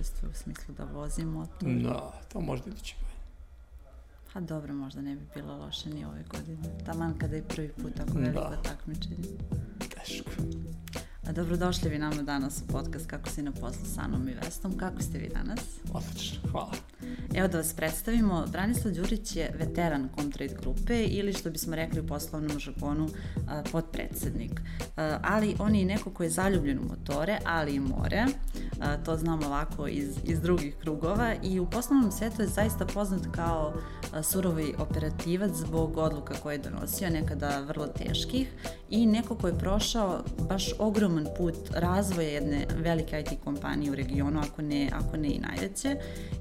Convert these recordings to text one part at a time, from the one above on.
učestvuje u smislu da vozi motor. Da, to možda iduće godine. Pa dobro, možda ne bi bilo loše ni ove godine. Taman kada je prvi put tako veliko Da. takmičenje. Teško. Dobrodošli vi nama danas u podcast Kako si na poslu sa Anom i Vestom. Kako ste vi danas? Odlično, hvala. Evo da vas predstavimo, Branislav Đurić je veteran Comtrade grupe ili što bismo rekli u poslovnom žargonu a, podpredsednik. Ali on je i neko ko je zaljubljen u motore, ali i more. To znamo ovako iz, iz drugih krugova i u poslovnom svetu je zaista poznat kao surovi operativac zbog odluka koje je donosio, nekada vrlo teških i neko ko je prošao baš ogroman put razvoja jedne velike IT kompanije u regionu, ako ne, ako ne i najveće.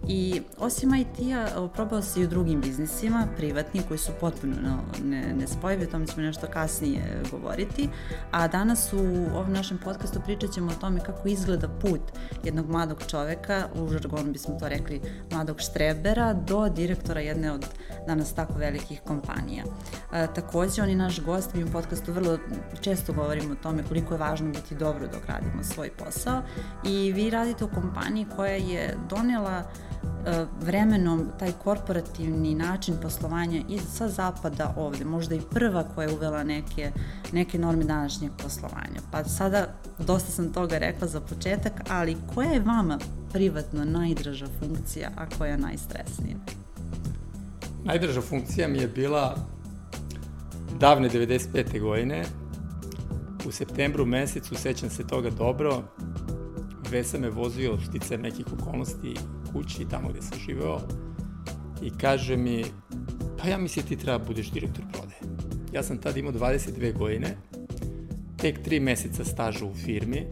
I osim IT-a, probao se i u drugim biznisima, privatni, koji su potpuno ne, nespojivi, o tome ćemo nešto kasnije govoriti. A danas u ovom našem podcastu pričat ćemo o tome kako izgleda put jednog mladog čoveka, u žargonu bismo to rekli mladog štrebera, do direktora jedne od danas tako velikih kompanija. A, takođe, on je naš gost, mi u podcastu vrlo često govorimo o tome koliko je važno biti dobro dok radimo svoj posao i vi radite u kompaniji koja je donela e, vremenom taj korporativni način poslovanja iz sa zapada ovde, možda i prva koja je uvela neke, neke norme današnjeg poslovanja. Pa sada dosta sam toga rekla za početak, ali koja je vama privatno najdraža funkcija, a koja je najstresnija? Najdrža funkcija mi je bila davne 95. godine. U septembru mesecu, sećam se toga dobro, Vesa me vozio stice nekih okolnosti kući, tamo gde sam živeo, i kaže mi, pa ja mislim ti treba budeš direktor prodaje. Ja sam tad imao 22 godine, tek 3 meseca staža u firmi,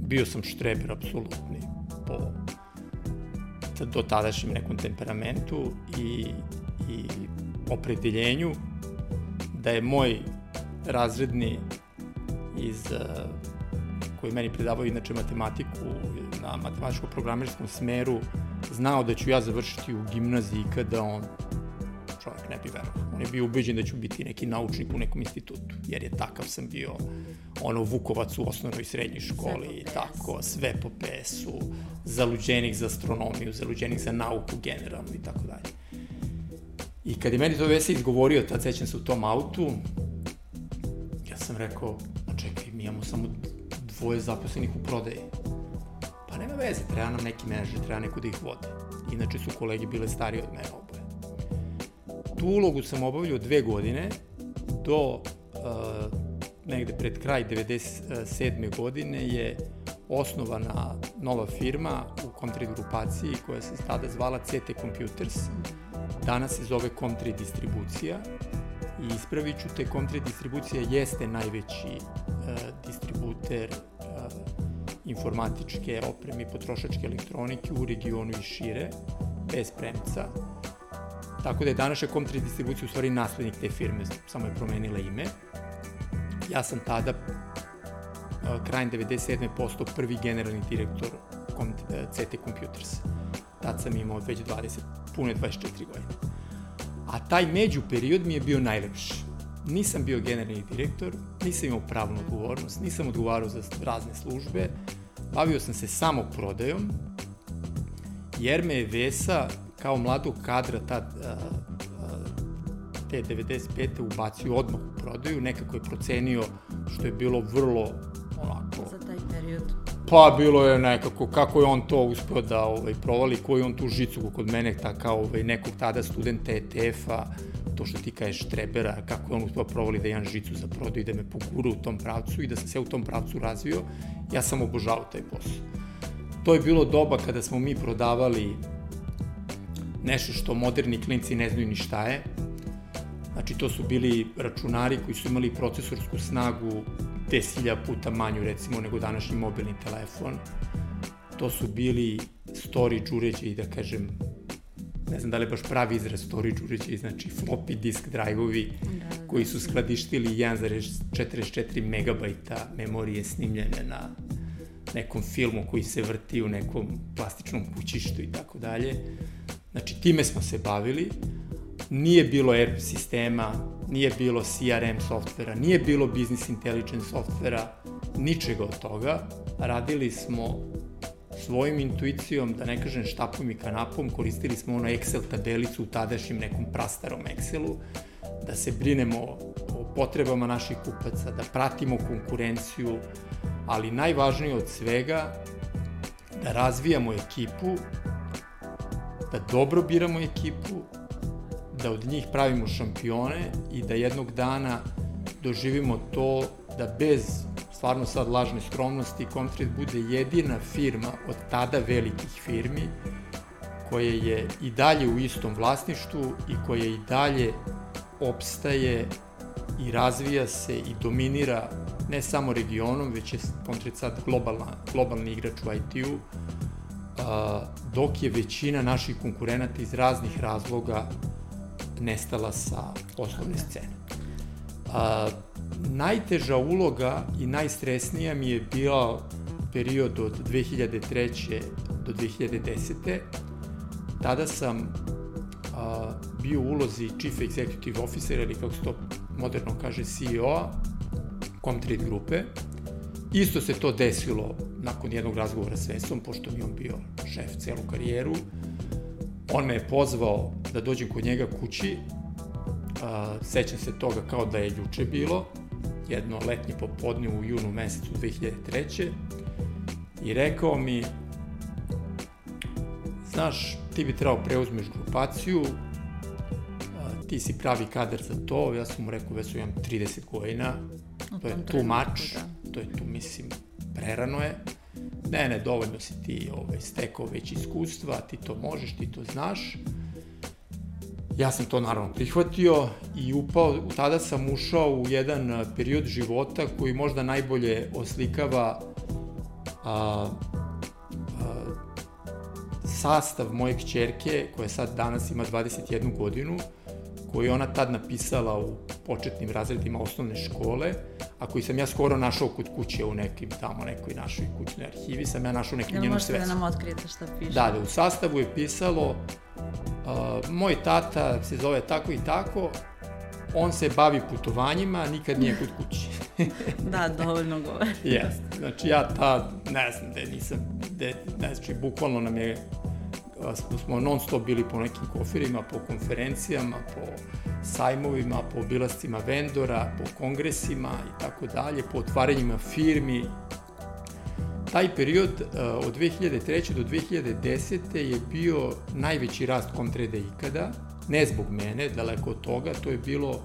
bio sam štreber apsolutni po do tadašnjem nekom temperamentu i, i opredeljenju da je moj razredni iz koji meni predavao inače matematiku na matematičko-programerskom smeru znao da ću ja završiti u gimnaziji kada on čovjek ne bi verovao. On je bio ubeđen da ću biti neki naučnik u nekom institutu, jer je takav sam bio ono Vukovac u osnovnoj i srednjoj školi i tako, sve po PS-u, zaluđenik za astronomiju, zaluđenik za nauku generalno i tako dalje. I kad je meni to Vesa izgovorio, tad sećam se u tom autu, sam rekao, a čekaj, mi imamo samo dvoje zaposlenih u prodaji. Pa nema veze, treba nam neki menadžer, treba neko da ih vode. Inače su kolege bile starije od mene oboje. Tu ulogu sam obavljao dve godine, do uh, negde pred kraj 97. godine je osnovana nova firma u Comtrade grupaciji koja se tada zvala CT Computers. Danas se zove Comtrade Distribucija i ispravit ću te, Comtrade Distribucija jeste najveći uh, distributer uh, informatičke opreme i potrošačke elektronike u regionu i šire, bez premca. Tako da je današnja Comtrade distribucija u stvari naslednik te firme, samo je promenila ime. Ja sam tada, krajem 97. postao prvi generalni direktor CT Computers. Tad sam imao već 20, pune 24 godine. A taj među period mi je bio najlepši. Nisam bio generalni direktor, nisam imao pravnu odgovornost, nisam odgovarao za razne službe, bavio sam se samo prodajom, jer me je Vesa kao mladog kadra tad, te 95. ubacio odmah u prodaju, nekako je procenio što je bilo vrlo Pa bilo je nekako, kako je on to uspeo da ovaj, provali, koju on tu žicu kod mene, ta, kao ovaj, nekog tada studenta ETF-a, to što ti kažeš Trebera, kako je on uspeo provali da imam žicu za prodaju da me pogura u tom pravcu i da sam se u tom pravcu razvio, ja sam obožavao taj posao. To je bilo doba kada smo mi prodavali nešto što moderni klinci ne znaju ni šta je. Znači, to su bili računari koji su imali procesorsku snagu 10.000 puta manju, recimo, nego današnji mobilni telefon. To su bili storage uređaji, da kažem, ne znam da li je baš pravi izraz storage uređaji, znači floppy disk drive-ovi da, da, koji su skladištili 1,44 megabajta memorije snimljene na nekom filmu koji se vrti u nekom plastičnom kućištu i tako dalje. Znači, time smo se bavili. Nije bilo ERP sistema, nije bilo CRM softvera, nije bilo business intelligence softvera, ničega od toga. Radili smo svojim intuicijom, da ne kažem štapom i kanapom, koristili smo ono Excel tabelicu u tadašnjem nekom prastarom Excelu, da se brinemo o potrebama naših kupaca, da pratimo konkurenciju, ali najvažnije od svega, da razvijamo ekipu, da dobro biramo ekipu, da od njih pravimo šampione i da jednog dana doživimo to da bez stvarno sad lažne skromnosti Comtrade bude jedina firma od tada velikih firmi koja je i dalje u istom vlasništvu i koja i dalje opstaje i razvija se i dominira ne samo regionom, već je Comtrade sad globalna, globalni igrač u IT-u, dok je većina naših konkurenata iz raznih razloga nestala sa poslovne scene. A, najteža uloga i najstresnija mi je bila period od 2003. do 2010. Tada sam a, bio u ulozi Chief Executive Officer, ili kako se to moderno kaže CEO-a, Comtrade grupe. Isto se to desilo nakon jednog razgovora s Vesom, pošto mi on bio šef celu karijeru. On me je pozvao da dođem kod njega kući, a, sećam se toga kao da je juče bilo, jedno letnje popodne u junu mesecu 2003. I rekao mi, znaš, ti bi trebao preuzmeš grupaciju, ti si pravi kadar za to, ja sam mu rekao, već su imam 30 godina, to je tu mač, da. to je tu, mislim, prerano je. Ne, ne, dovoljno si ti ovaj, stekao već iskustva, ti to možeš, ti to znaš. Ja sam to naravno prihvatio i upao, tada sam ušao u jedan period života koji možda najbolje oslikava a, a, sastav moje kćerke, koja sad danas ima 21 godinu, koji ona tad napisala u početnim razredima osnovne škole, a koji sam ja skoro našao kod kuće u nekim tamo nekoj našoj kućnoj arhivi, sam ja našao nekim njenu svesu. Jel možete da nam otkrijete šta piše? Da, da, u sastavu je pisalo uh, moj tata se zove tako i tako, on se bavi putovanjima, nikad nije kod kuće. da, dovoljno govori. Yes. Znači ja ta, ne znam, da nisam, de, ne znači, bukvalno nam je smo non stop bili po nekim kofirima, po konferencijama, po sajmovima, po obilascima vendora, po kongresima i tako dalje, po otvaranjima firmi. Taj period uh, od 2003. do 2010. je bio najveći rast Comtrade ikada, ne zbog mene, daleko od toga, to je bilo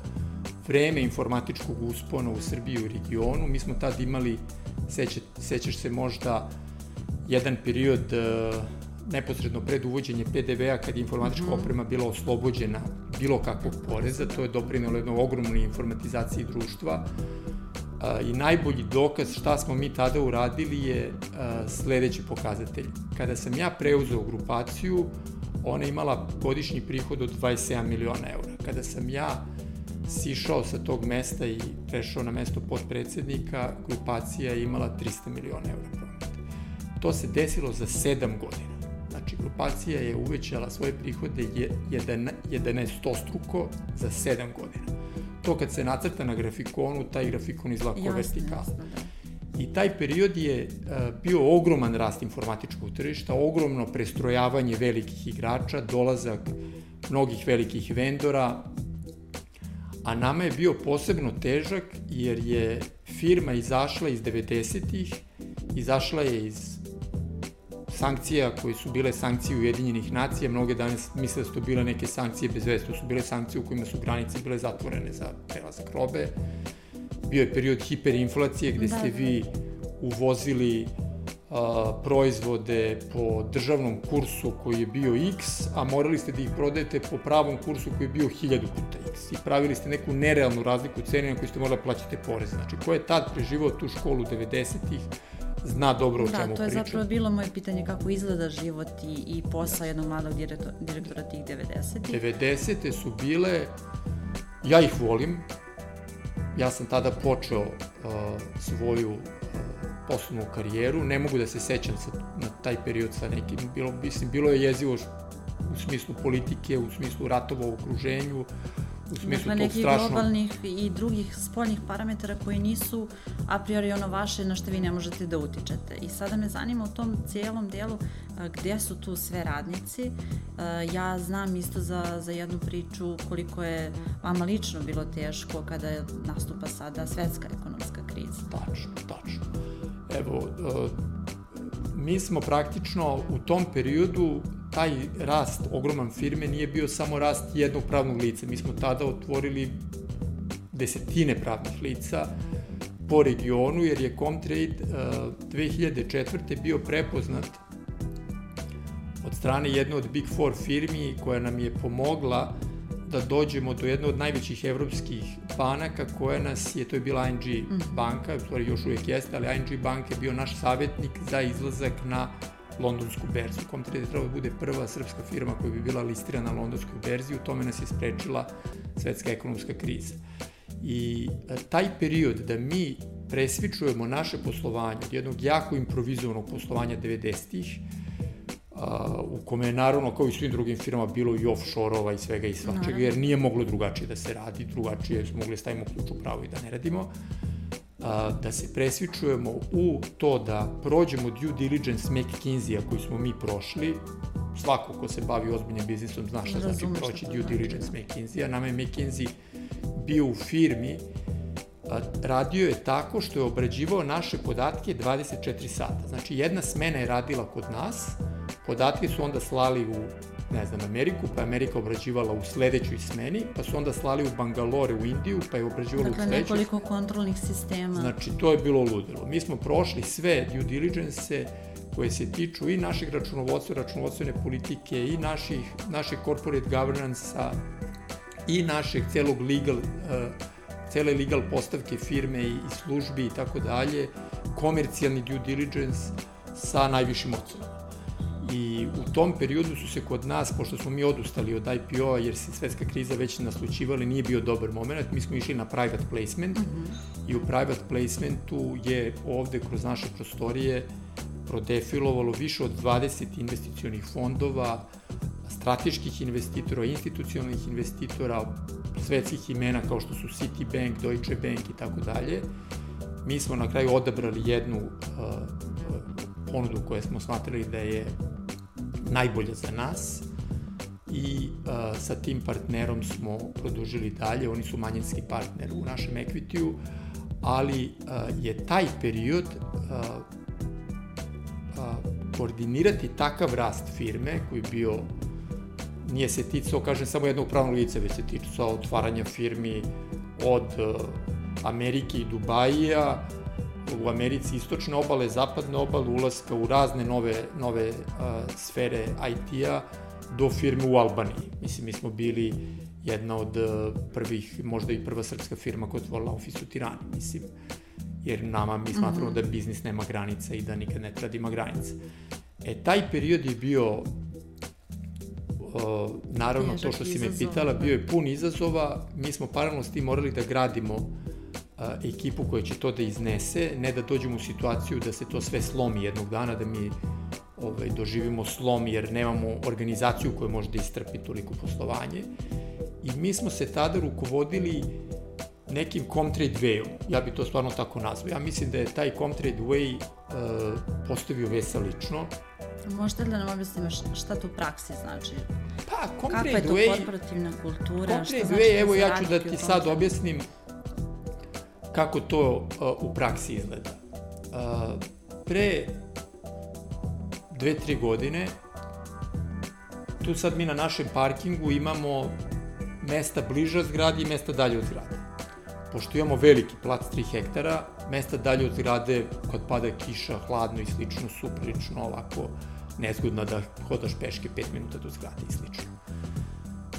vreme informatičkog uspona u Srbiji i regionu. Mi smo tad imali, seća, sećaš se možda, jedan period uh, neposredno pred uvođenje PDV-a kad je informatička mm -hmm. oprema bila oslobođena bilo kakvog poreza, to je doprinelo jednoj ogromnoj informatizaciji društva. I najbolji dokaz šta smo mi tada uradili je sledeći pokazatelj. Kada sam ja preuzeo grupaciju, ona imala godišnji prihod od 27 miliona eura. Kada sam ja sišao sa tog mesta i prešao na mesto podpredsednika, grupacija je imala 300 miliona eura prometa. To se desilo za 7 godina. Znači, grupacija je uvećala svoje prihode 11 struko za 7 godina. To kad se nacrta na grafikonu, taj grafikon izlako vertikalno. Da. I taj period je uh, bio ogroman rast informatičkog tržišta, ogromno prestrojavanje velikih igrača, dolazak mnogih velikih vendora, a nama je bio posebno težak jer je firma izašla iz 90-ih, izašla je iz sankcija koje su bile sankcije Ujedinjenih nacija, mnoge danas misle da su to bile neke sankcije bez veze, to su bile sankcije u kojima su granice bile zatvorene za prelazak robe. Bio je period hiperinflacije gde da, ste da. vi uvozili a, proizvode po državnom kursu koji je bio X, a morali ste da ih prodajete po pravom kursu koji je bio 1000 puta X. I pravili ste neku nerealnu razliku cene na koju ste morali da plaćate porez. Znači, ko je tad preživao tu školu 90-ih, zna dobro o da, čemu pričam. Da, to je pričam. zapravo bilo moje pitanje kako izgleda život i, i posao jednog mladog direktora, direktora tih 90-ih. 90. su bile, ja ih volim, ja sam tada počeo uh, svoju uh, poslovnu karijeru, ne mogu da se sećam sa, na taj period sa nekim, bilo, mislim, bilo je jezivo u smislu politike, u smislu ratova u okruženju, u smislu dakle, tog strašnog... globalnih i drugih spoljnih parametara koji nisu a priori ono vaše na što vi ne možete da utičete. I sada me zanima u tom cijelom delu gde su tu sve radnici. Ja znam isto za, za jednu priču koliko je vama lično bilo teško kada nastupa sada svetska ekonomska kriza. Tačno, tačno. Evo, mi smo praktično u tom periodu taj rast ogroman firme nije bio samo rast jednog pravnog lica. Mi smo tada otvorili desetine pravnih lica po regionu, jer je Comtrade uh, 2004. bio prepoznat od strane jedne od Big Four firmi koja nam je pomogla da dođemo do jedne od najvećih evropskih banaka koja nas je, to je bila ING mm. banka, u stvari još uvijek jeste, ali ING bank je bio naš savjetnik za izlazak na londonsku berzu. Comtrade je trebalo da bude prva srpska firma koja bi bila listirana na londonskoj berzi, u tome nas je sprečila svetska ekonomska kriza. I e, taj period da mi presvičujemo naše poslovanje od jednog jako improvizovanog poslovanja 90-ih, u kome je naravno kao i svim drugim firmama bilo i offshore-ova i svega i svačega, jer nije moglo drugačije da se radi, drugačije smo mogli da stavimo ključ u pravo i da ne radimo, da se presvičujemo u to da prođemo due diligence McKinsey-a koji smo mi prošli, svako ko se bavi ozbiljnim biznisom zna šta znači proći due znači. diligence McKinsey-a, nama je McKinsey bio u firmi radio je tako što je obrađivao naše podatke 24 sata. Znači, jedna smena je radila kod nas, Podatke su onda slali u ne znam, Ameriku, pa je Amerika obrađivala u sledećoj smeni, pa su onda slali u Bangalore u Indiju, pa je obrađivala dakle, u sledećoj. Dakle, nekoliko kontrolnih sistema. Znači, to je bilo ludilo. Mi smo prošli sve due diligence koje se tiču i našeg računovodstva, računovodstvene politike, i naših, našeg corporate governance-a, i našeg celog legal, uh, cele legal postavke firme i, i službi i tako dalje, komercijalni due diligence sa najvišim ocenom i u tom periodu su se kod nas, pošto smo mi odustali od IPO-a jer se svetska kriza već naslučivala, nije bio dobar moment, mi smo išli na private placement mm -hmm. i u private placementu je ovde kroz naše prostorije prodefilovalo više od 20 investicionih fondova, strateških investitora, institucionalnih investitora, svetskih imena kao što su Citibank, Deutsche Bank i tako dalje. Mi smo na kraju odabrali jednu uh, ponudu koju smo smatrali da je najbolja za nas i uh, sa tim partnerom smo produžili dalje, oni su manjinski partner u našem equity ali uh, je taj period uh, koordinirati takav rast firme koji je bio nije se ticao, kažem, samo jednog pravnog lica, već se ticao otvaranja firmi od Amerike i Dubajija, u Americi istočne obale, zapadne obale, ulaska u razne nove, nove uh, sfere IT-a do firme u Albaniji. Mislim, mi smo bili jedna od prvih, možda i prva srpska firma koja otvorila ofis u Tirani, mislim, jer nama mi smatramo mm -hmm. da biznis nema granica i da nikad ne treba da ima granice. E, taj period je bio uh, naravno Težak to što si me pitala, bio je pun izazova, mi smo paralelno s tim morali da gradimo a, ekipu koja će to da iznese, ne da dođemo u situaciju da se to sve slomi jednog dana, da mi ovaj, doživimo slom jer nemamo organizaciju koja može da istrpi toliko poslovanje. I mi smo se tada rukovodili nekim Comtrade Way-om. Ja bi to stvarno tako nazvao. Ja mislim da je taj Comtrade Way uh, postavio Vesa lično. Možete li da nam objasnimo šta to u praksi znači? Pa, Comtrade Way... Kakva je to korporativna kultura? Comtrade šta znači Way, da evo ja ću da ti sad objasnim kako to u praksi izgleda. Pre dve, tri godine tu sad mi na našem parkingu imamo mesta bliža zgradi i mesta dalje od zgrade. Pošto imamo veliki plac 3 hektara, mesta dalje od zgrade kad pada kiša, hladno i slično su prilično ovako nezgodno da hodaš peške 5 minuta do zgrade i slično.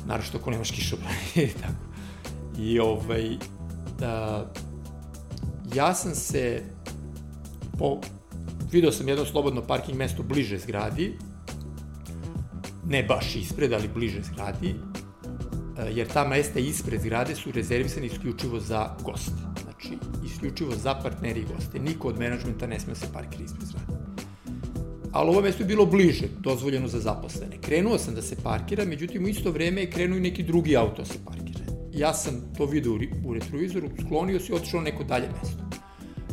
Naravno što ako nemaš kišobranje i tako. I ovaj, da, ja sam se po, video sam jedno slobodno parking mesto bliže zgradi, ne baš ispred, ali bliže zgradi, e, jer ta mesta ispred zgrade su rezervisane isključivo za goste. Znači, isključivo za partneri i goste. Niko od menadžmenta ne sme da se parkira ispred zgrade. Ali ovo mesto je bilo bliže, dozvoljeno za zaposlene. Krenuo sam da se parkira, međutim u isto vreme je krenuo i neki drugi auto da se parkira. ja sam to video u retrovizoru, sklonio se i otišao na neko dalje mesto.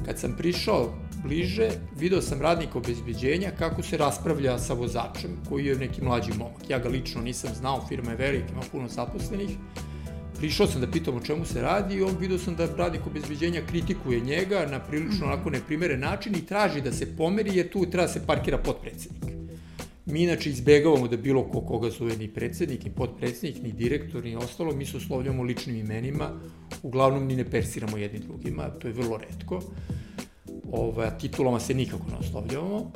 Kad sam prišao bliže, video sam radnika obezbeđenja kako se raspravlja sa vozačem, koji je neki mlađi momak. Ja ga lično nisam znao, firma je velika, ima puno zaposlenih. Prišao sam da pitam o čemu se radi i on video sam da radnik obezbeđenja kritikuje njega na prilično onako neprimeren način i traži da se pomeri jer tu treba da se parkira potpredsednik. Mi inače izbegavamo da bilo ko koga zove ni predsednik, ni podpredsednik, ni direktor, ni ostalo, mi se oslovljamo ličnim imenima, uglavnom ni ne persiramo jedni drugima, to je vrlo redko. Ovaj, titulama se nikako ne oslovljavamo.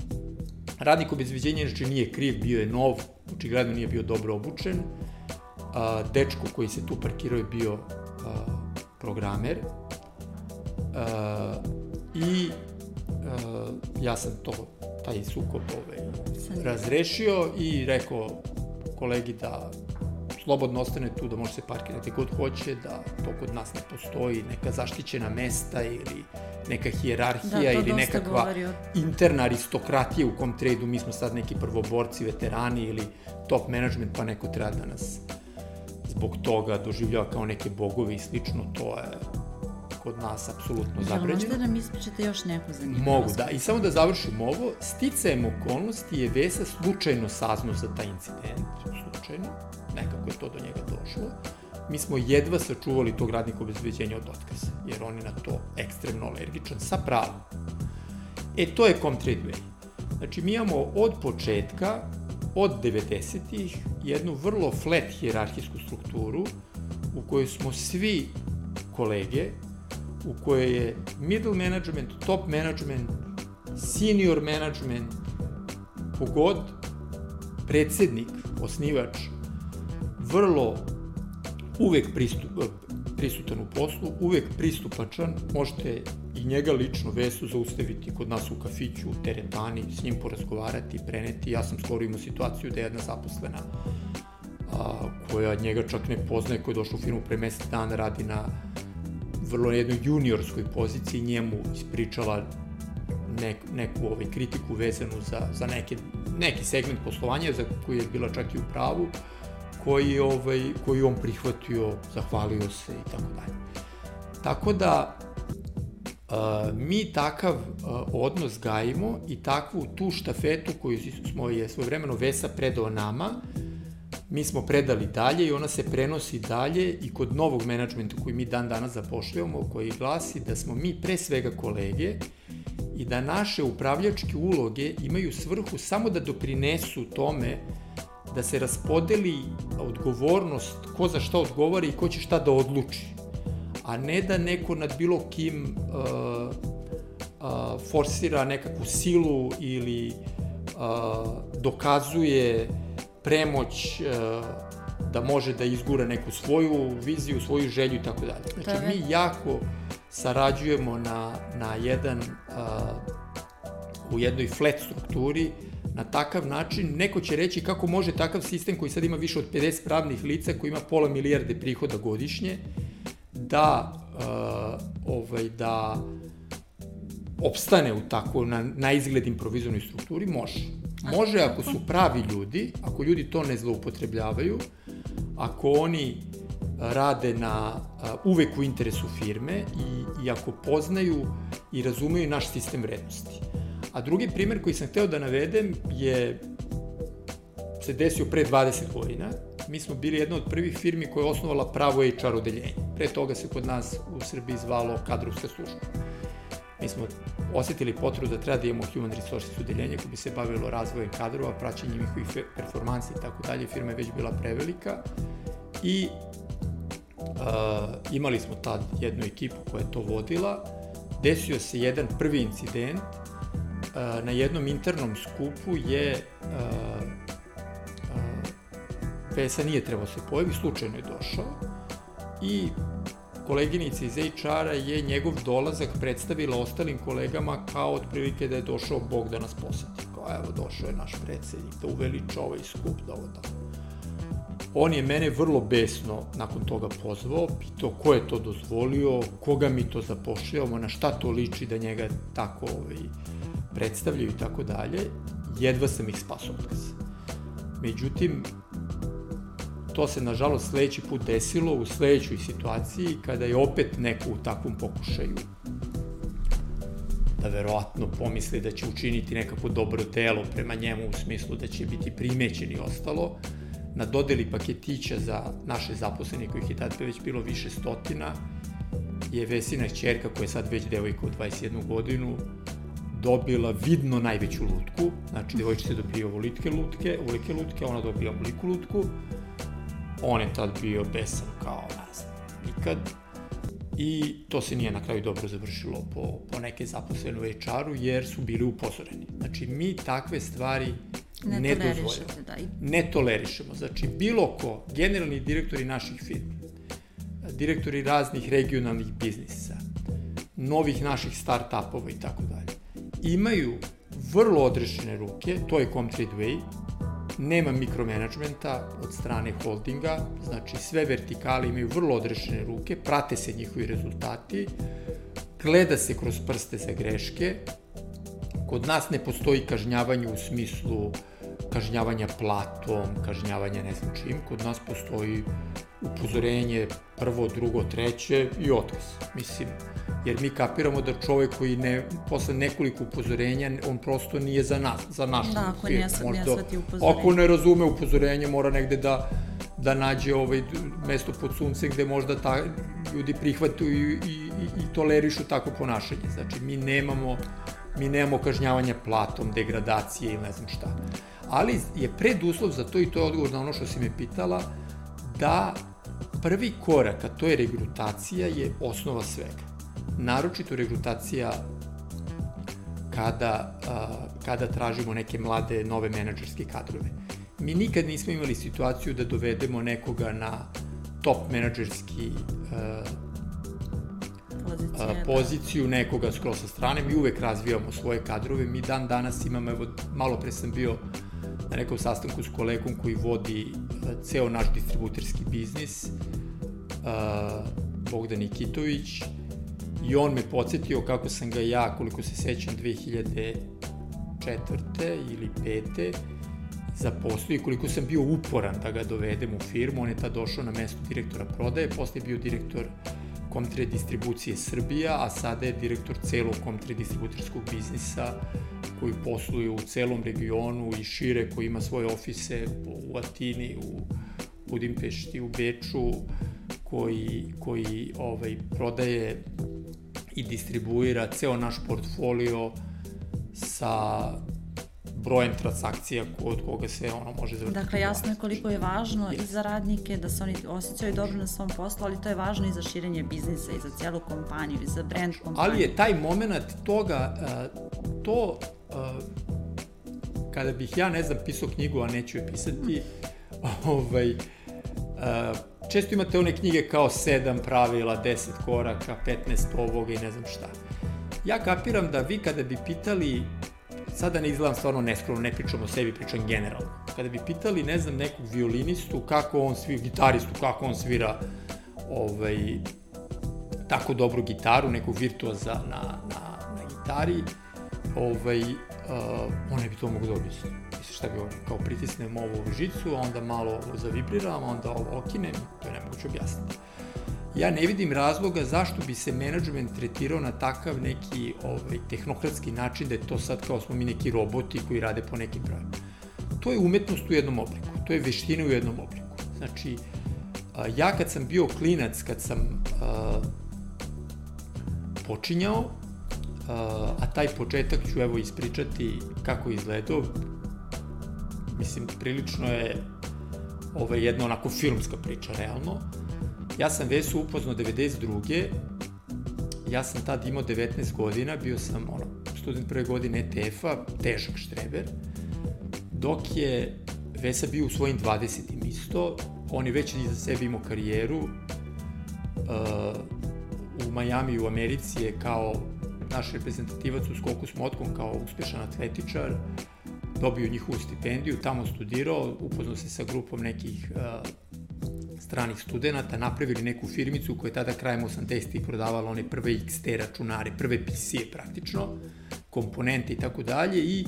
Radnik obezbeđenja inače nije kriv, bio je nov, očigledno nije bio dobro obučen. A, dečko koji se tu parkirao je bio a, programer. A, I a, ja sam to, taj sukob ovaj, razrešio i rekao kolegi da slobodno ostane tu, da može se parkirati god hoće, da to kod nas ne postoji, neka zaštićena mesta ili neka hijerarhija da, ili nekakva interna aristokratija u kom tradu, mi smo sad neki prvoborci, veterani ili top management, pa neko treba da nas zbog toga doživljava kao neke bogove i slično, to je kod nas apsolutno zabređeno. Možda nam ispričate još neko zanimljivo. Mogu, da. I samo da završim ovo, sticajem okolnosti je Vesa slučajno saznao za taj incident, slučajno, nekako je to do njega došlo. Mi smo jedva sačuvali tog radnika obezbeđenja od otkaza, jer on je na to ekstremno alergičan, sa pravom. E, to je Comtrade Way. Znači, mi imamo od početka, od 90-ih, jednu vrlo flat hierarhijsku strukturu u kojoj smo svi kolege, u kojoj je middle management, top management, senior management, pogod predsednik, osnivač, vrlo uvek pristup, prisutan u poslu, uvek pristupačan, možete i njega lično Vesu zaustaviti kod nas u kafiću, u teretani, s njim porazgovarati, preneti. Ja sam skoro imao situaciju da je jedna zaposlena a, koja njega čak ne poznaje, koja je došla u firmu pre mesec dana, radi na vrlo jednoj juniorskoj poziciji, njemu ispričala nek, neku ovaj, kritiku vezanu za, za neke, neki segment poslovanja za koji je bila čak i u pravu, koji, ovaj, koji on prihvatio, zahvalio se i tako dalje. Tako da, Uh, mi takav uh, odnos gajimo i takvu tu štafetu koju smo je svojevremeno Vesa predao nama, mi smo predali dalje i ona se prenosi dalje i kod novog menadžmenta koji mi dan danas zapošljavamo, koji glasi da smo mi pre svega kolege i da naše upravljačke uloge imaju svrhu samo da doprinesu tome da se raspodeli odgovornost, ko za šta odgovara i ko će šta da odluči, a ne da neko nad bilo kim uh, uh, forsira nekakvu silu ili uh, dokazuje premoć uh, da može da izgura neku svoju viziju, svoju želju i tako dalje. Znači, mi jako sarađujemo na, na jedan, uh, u jednoj flat strukturi, na takav način, neko će reći kako može takav sistem koji sad ima više od 50 pravnih lica, koji ima pola milijarde prihoda godišnje, da, uh, ovaj, da opstane u tako na, na izgled improvizornoj strukturi, može. Može ako su pravi ljudi, ako ljudi to ne zloupotrebljavaju, ako oni rade na uh, uvek u interesu firme i, i ako poznaju i razumeju naš sistem vrednosti. A drugi primer koji sam hteo da navedem je se desio pre 20 godina. Mi smo bili jedna od prvih firmi koja je osnovala pravo HR odeljenje. Pre toga se kod nas u Srbiji zvalo kadrovska služba. Mi smo osetili potrebu da treba da imamo human resources odeljenje koje bi se bavilo razvojem kadrova, praćenjem njihovih performansi i tako dalje. Firma je već bila prevelika i uh, imali smo tad jednu ekipu koja je to vodila. Desio se jedan prvi incident na jednom internom skupu je Vesa nije trebao se pojavi, slučajno je došao i koleginica iz HR-a je njegov dolazak predstavila ostalim kolegama kao otprilike da je došao Bog da nas poseti. Kao evo došao je naš predsednik da uveliča ovaj skup, da ovo tako. On je mene vrlo besno nakon toga pozvao, pitao ko je to dozvolio, koga mi to zapošljavamo, na šta to liči da njega tako ovaj, predstavljaju i tako dalje, jedva sam ih spasao otkaz. Međutim, to se nažalost sledeći put desilo u sledećoj situaciji kada je opet neko u takvom pokušaju da verovatno pomisli da će učiniti nekako dobro telo prema njemu u smislu da će biti primećen i ostalo, na dodeli paketića za naše zaposlene kojih je tad već bilo više stotina, je Vesina čerka koja je sad već devojka od 21 godinu dobila vidno najveću lutku, znači devojčica dobio ovolike lutke, ovolike lutke, ona dobija ovoliku lutku, on je tad bio besan kao, znam, nikad, i to se nije na kraju dobro završilo po, po neke zaposlene u HR-u jer su bili upozoreni. Znači, mi takve stvari ne, ne dozvoljamo. Da. Ne tolerišemo. Znači, bilo ko, generalni direktori naših firmi, direktori raznih regionalnih biznisa, novih naših start-upova i tako dalje, imaju vrlo odrešene ruke, to je Comtrade Way, nema mikromanagementa od strane holdinga, znači sve vertikale imaju vrlo odrešene ruke, prate se njihovi rezultati, gleda se kroz prste za greške, kod nas ne postoji kažnjavanje u smislu kažnjavanja platom, kažnjavanja ne znam čim, kod nas postoji upozorenje prvo, drugo, treće i otkaz. Mislim, jer mi kapiramo da čovek koji ne, posle nekoliko upozorenja, on prosto nije za nas, za naš Da, ako ne, ne svati upozorenje. Ako ne razume upozorenje, mora negde da, da nađe ovaj mesto pod suncem gde možda ta, ljudi prihvataju i, i, i tolerišu tako ponašanje. Znači, mi nemamo, mi nemamo kažnjavanja platom, degradacije ili ne znam šta. Ali je preduslov za to, i to je odgovor na ono što si me pitala, da prvi korak, a to je regrutacija, je osnova svega naročito regrutacija kada, kada tražimo neke mlade, nove menadžerske kadrove. Mi nikad nismo imali situaciju da dovedemo nekoga na top menadžerski Pozicija, da. poziciju nekoga skroz sa strane. Mi uvek razvijamo svoje kadrove. Mi dan danas imamo, evo, malo pre sam bio na nekom sastanku s kolegom koji vodi ceo naš distributerski biznis, Bogdan Nikitović, I on me podsjetio kako sam ga ja, koliko se sećam, 2004. ili 5. zaposlio i koliko sam bio uporan da ga dovedem u firmu. On je tad došao na mesto direktora prodaje, posle je bio direktor Comtre distribucije Srbija, a sada je direktor celog Comtre distributerskog biznisa koji posluje u celom regionu i šire, koji ima svoje ofise u Atini, u Budimpešti, u Beču, koji, koji ovaj, prodaje i distribuira ceo naš portfolio sa brojem transakcija od koga se ono može zavrtiti. Dakle, jasno je koliko je važno i za radnike da se oni osjećaju dobro na svom poslu, ali to je važno i za širenje biznisa i za cijelu kompaniju i za brand kompaniju. Ali je taj moment toga, to kada bih ja, ne znam, pisao knjigu, a neću je pisati, ovaj, često imate one knjige kao 7 pravila, 10 koraka, 15 ovoga i ne znam šta. Ja kapiram da vi kada bi pitali, sada ne izgledam stvarno neskromno, ne pričam o sebi, pričam generalno. Kada bi pitali, ne znam, nekog violinistu kako on svira, gitaristu kako on svira ovaj, tako dobru gitaru, nekog virtuoza na, na, na gitari, ovaj, uh, on ne bi to mogu da objasniti. Misliš šta bi ovo, kao pritisnem ovu žicu, onda malo zavibriram, onda ovo okinem, to je nemoguće objasniti. Ja ne vidim razloga zašto bi se menadžment tretirao na takav neki ovaj, tehnokratski način da je to sad kao smo mi neki roboti koji rade po nekim pravima. To je umetnost u jednom obliku, to je veština u jednom obliku. Znači, ja kad sam bio klinac, kad sam uh, počinjao, a taj početak ću evo ispričati kako je izgledao. Mislim, prilično je ovaj, jedna onako filmska priča, realno. Ja sam Vesu upoznao 92. Ja sam tad imao 19 godina, bio sam ono, student prve godine ETF-a, težak štreber, dok je Vesa bio u svojim 20. isto, on je već iza sebe imao karijeru, uh, u Majami u Americi je kao naš reprezentativac u skoku s motkom kao uspešan atletičar, dobio njihovu stipendiju, tamo studirao, upoznao se sa grupom nekih uh, stranih studenta, napravili neku firmicu koja je tada krajem 80-ih prodavala one prve XT računare, prve PC-e praktično, komponente i tako dalje i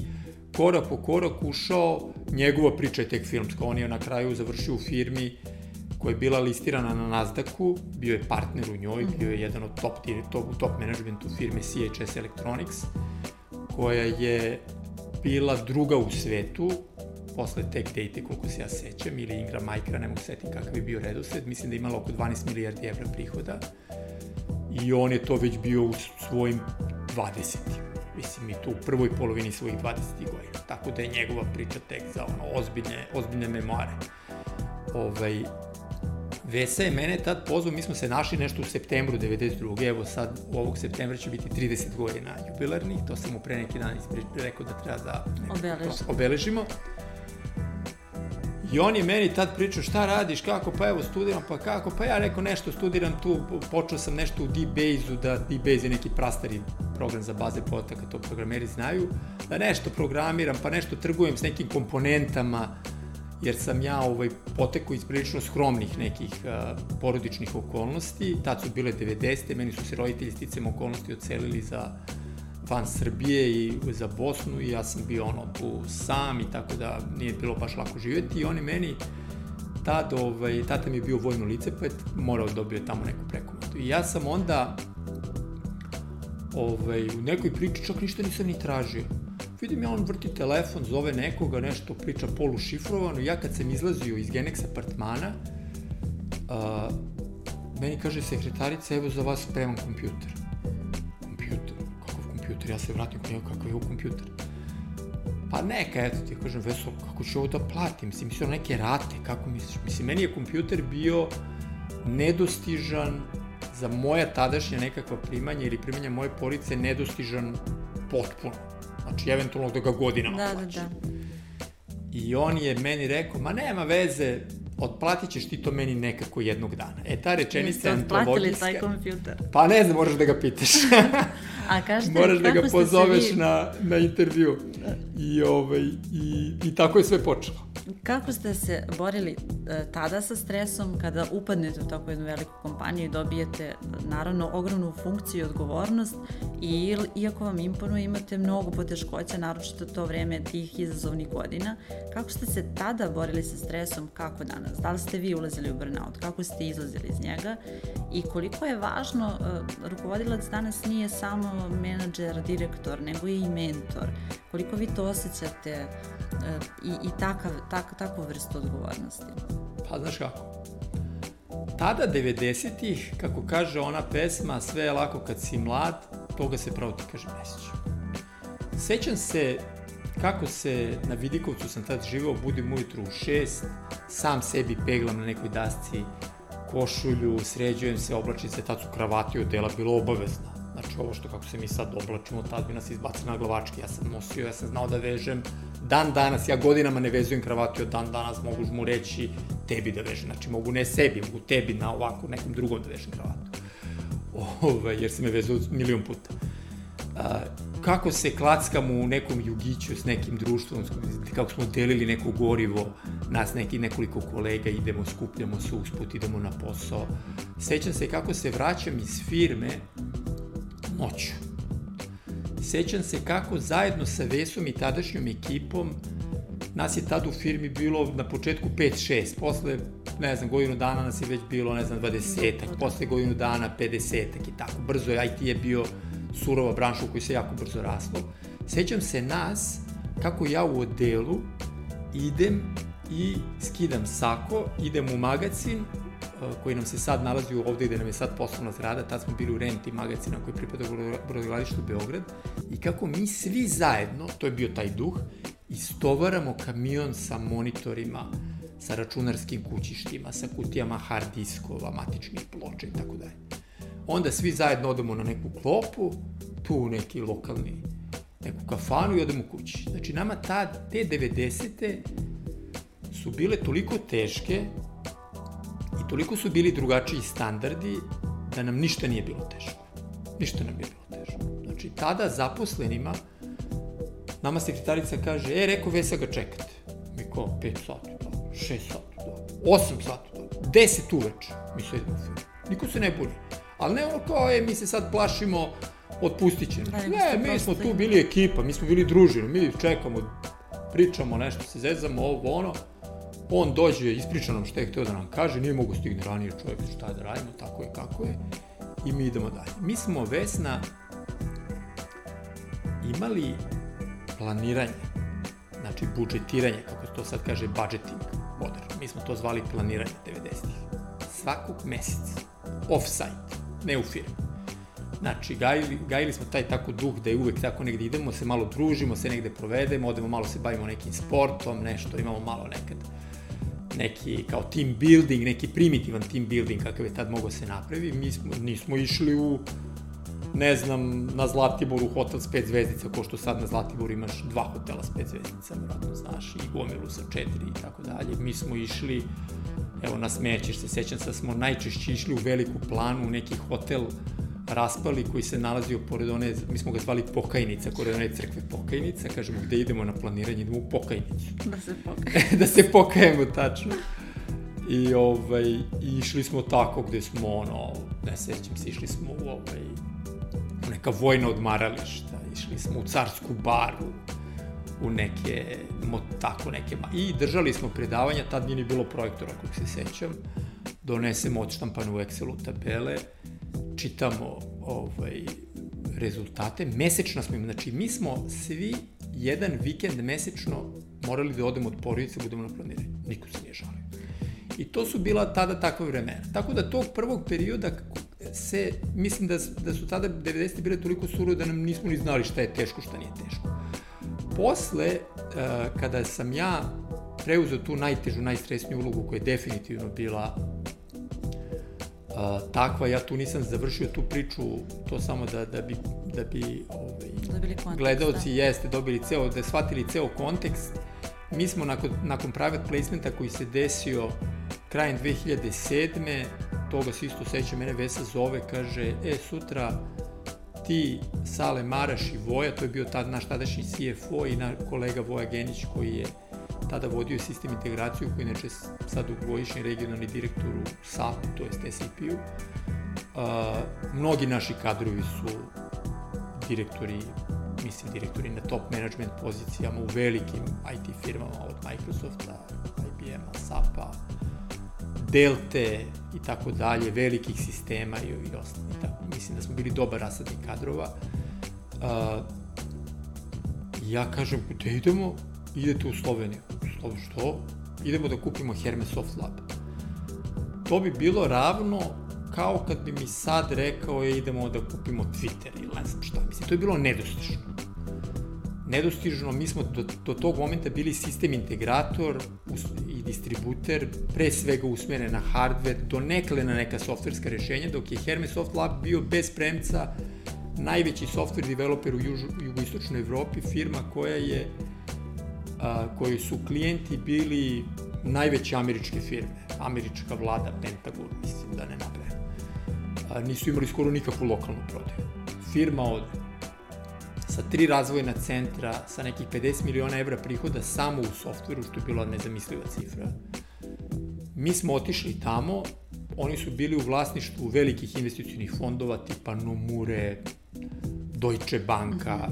korak po korak ušao, njegova priča je tek filmska, on je na kraju završio u firmi koja je bila listirana na Nasdaqu, bio je partner u njoj, -hmm. bio je jedan od top, top, top managementu firme CHS Electronics, koja je bila druga u svetu, posle Tech Data, koliko se ja sećam, ili Ingram Micra, ne mogu setiti kakav je bio redosled, mislim da je imala oko 12 milijardi evra prihoda i on je to već bio u svojim 20. Mislim, i tu u prvoj polovini svojih 20. godina. Tako da je njegova priča tek za ono, ozbiljne, ozbiljne memoare. Ovaj, Vesa je mene tad pozvao, mi smo se našli nešto u septembru 92. Evo sad u ovog septembra će biti 30 godina jubilarni, to sam mu pre neki dan rekao da treba da Obeležimo. obeležimo. I on je meni tad pričao šta radiš, kako, pa evo studiram, pa kako, pa ja rekao nešto studiram tu, počeo sam nešto u DBase-u, da DBase je neki prastari program za baze podataka, to programeri znaju, da nešto programiram, pa nešto trgujem s nekim komponentama, jer sam ja ovaj, potekao iz prilično skromnih nekih uh, porodičnih okolnosti, tad su bile 90. meni su se roditelji sticam okolnosti ocelili za van Srbije i za Bosnu i ja sam bio ono tu sam i tako da nije bilo baš lako živjeti i oni meni tad, ovaj, tata mi je bio vojno lice pa je morao da dobio tamo neku prekomotu. I ja sam onda ovaj, u nekoj priči čak ništa nisam ni tražio. Vidim ja on vrti telefon, zove nekoga, nešto priča polušifrovano. Ja kad sam izlazio iz Genex apartmana, uh, meni kaže sekretarica, evo za vas spremam kompjuter kompjuter, ja se vratim kod njega kakav je u kompjuter. Pa neka, eto ti kažem, Veso, kako ću ovo da platim? Mislim, mislim, neke rate, kako misliš? Mislim, meni je kompjuter bio nedostižan za moja tadašnja nekakva primanja ili primanja moje porice nedostižan potpuno. Znači, eventualno da ga godinama da, plaćam. Da, da. I on je meni rekao, ma nema veze, otplatit ćeš ti to meni nekako jednog dana. E, ta rečenica je antologijska. taj kompjuter? Pa ne znam, moraš da ga pitaš. A kažete, moraš da ga pozoveš vi... na, na intervju. I, ovaj, i, I tako je sve počelo. Kako ste se borili e, tada sa stresom kada upadnete u tako jednu veliku kompaniju i dobijete naravno ogromnu funkciju i odgovornost i iako vam imponuje imate mnogo poteškoća, naročito to vreme tih izazovnih godina, kako ste se tada borili sa stresom, kako danas? Da li ste vi ulazili u burnout? Kako ste izlazili iz njega? I koliko je važno, e, rukovodilac danas nije samo menadžer, direktor, nego i mentor. Koliko vi to osjećate i, i takav, tak, takvu vrstu odgovornosti? Pa znaš kako, tada 90-ih, kako kaže ona pesma, sve je lako kad si mlad, toga se pravo ti kaže ne sećam. Se kako se na Vidikovcu sam tad živao, budim ujutru u šest, sam sebi peglam na nekoj dasci košulju, sređujem se, oblačim se, tad su kravati od dela bilo obavezna. Znači ovo što kako se mi sad oblačimo, tad bi nas izbacili na glavački. Ja sam nosio, ja sam znao da vežem. Dan danas, ja godinama ne vezujem kravati od dan danas, mogu mu reći tebi da vežem. Znači mogu ne sebi, mogu tebi na ovako nekom drugom da vežem kravatu. Ove, jer se me vezao milion puta. A, kako se klackamo u nekom jugiću s nekim društvom, kako smo delili neko gorivo, nas neki nekoliko kolega, idemo, skupljamo se usput, idemo na posao. Sećam se kako se vraćam iz firme noću. Sećam se kako zajedno sa Vesom i tadašnjom ekipom nas je tad u firmi bilo na početku 5-6, posle, ne znam, godinu dana nas je već bilo, ne znam, 20-ak, posle godinu dana 50-ak i tako. Brzo je, IT je bio surova branša u kojoj se jako brzo raslo. Sećam se nas, kako ja u odelu idem i skidam sako, idem u magazin, koji nam se sad nalazi ovde gde nam je sad poslovna zgrada, tad smo bili u renti magazina koji pripada brodogradilištu Beograd i kako mi svi zajedno, to je bio taj duh, istovaramo kamion sa monitorima, sa računarskim kućištima, sa kutijama hard diskova, matičnih ploča i tako dalje. Onda svi zajedno odemo na neku klopu, tu neki lokalni, neku kafanu i odemo kući. Znači nama tad, te 90. su bile toliko teške I toliko su bili drugačiji standardi da nam ništa nije bilo teško. Ništa nam nije bilo teško. Znači, tada zaposlenima, nama sekretarica kaže, e, rekao, Vesa ga čekate. Mi kao, 5 sati, da, 6 sati, da, 8 sati, da, 10 uveče, mi se idemo u film. Niko se ne buni. Ali ne ono kao, e, mi se sad plašimo, otpustit će. Da, ne, mi smo tu bili ekipa, mi smo bili družina, mi čekamo, pričamo nešto, se zezamo, ovo, ono. On dođe, ispriča nam šta je hteo da nam kaže, nije mogu stigne ranije čovjek šta da radimo, tako je kako je, i mi idemo dalje. Mi smo Vesna imali planiranje, znači budžetiranje, kako to sad kaže budgeting moderno. Mi smo to zvali planiranje 90-ih. Svakog meseca, off-site, ne u firmi. Znači, gajili, gajili smo taj tako duh da je uvek tako negde idemo, se malo družimo, se negde provedemo, odemo malo se bavimo nekim sportom, nešto, imamo malo nekad neki kao team building, neki primitivan team building kakav je tad mogao se napravi. Mi smo, nismo išli u ne znam, na Zlatiboru hotel s pet zvezdica, ko što sad na Zlatiboru imaš dva hotela s pet zvezdica, vjerojatno znaš, i gomilu sa četiri i tako dalje. Mi smo išli, evo nasmećeš se, sećam se da smo najčešće išli u veliku planu, u neki hotel raspali koji se nalazio pored one, mi smo ga zvali Pokajnica, pored one crkve Pokajnica, kažemo gde idemo na planiranje, idemo u Pokajnicu. Da se pokajemo. da se pokajemo, tačno. I, ovaj, išli smo tako gde smo, ono, ne sećam se, išli smo u, ovaj, u neka vojna odmarališta, išli smo u carsku baru, u neke, mo, tako neke, i držali smo predavanja, tad nije ni bilo projektora, kog se sećam, donesemo odštampane u Excelu tabele, čitamo ovaj, rezultate, mesečna smo im, znači mi smo svi jedan vikend mesečno morali da odemo od porodice, budemo na planiranju. Niko se nije žalio. I to su bila tada takva vremena. Tako da tog prvog perioda se, mislim da, da su tada 90. bile toliko surove da nam nismo ni znali šta je teško, šta nije teško. Posle, uh, kada sam ja preuzeo tu najtežu, najstresniju ulogu koja je definitivno bila uh, takva, ja tu nisam završio tu priču, to samo da, da bi, da bi ovaj, kontekst, gledalci da. jeste dobili ceo, da shvatili ceo kontekst. Mi smo nakon, nakon private placementa koji se desio krajem 2007. Toga se isto seća, mene Vesa zove, kaže, e, sutra ti, Sale Maraš i Voja, to je bio tad naš tadašnji CFO i na kolega Voja Genić koji je tada vodio sistem integraciju, koji inače sad u godišnji regionalni direktor u SAP, to je SAP-u. Uh, mnogi naši kadrovi su direktori, mislim direktori na top management pozicijama u velikim IT firmama od Microsofta, IBM-a, SAP-a, Delte i tako dalje, velikih sistema i, i ostalo. Tako, mislim da smo bili dobar rasadnik kadrova. Uh, ja kažem, gde idemo? Idete u Sloveniju. Sloveniju, što? Idemo da kupimo Hermes Soft Lab. To bi bilo ravno kao kad bi mi sad rekao je idemo da kupimo Twitter ili ne znam šta. Mislim, to je bilo nedostižno. Nedostižno, mi smo do, do tog momenta bili sistem integrator i distributer, pre svega usmeren na hardware, donekle na neka softverska rešenja, dok je Hermes Soft Lab bio bez premca najveći software developer u jugoistočnoj Evropi, firma koja je a, koji su klijenti bili najveće američke firme, američka vlada, Pentagon, mislim da ne nabrajem. A, nisu imali skoro nikakvu lokalnu prodaju. Firma od sa tri razvojna centra, sa nekih 50 miliona evra prihoda samo u softveru, što je bila nezamisliva cifra. Mi smo otišli tamo, oni su bili u vlasništvu velikih investicijnih fondova tipa Nomure, Deutsche Banka,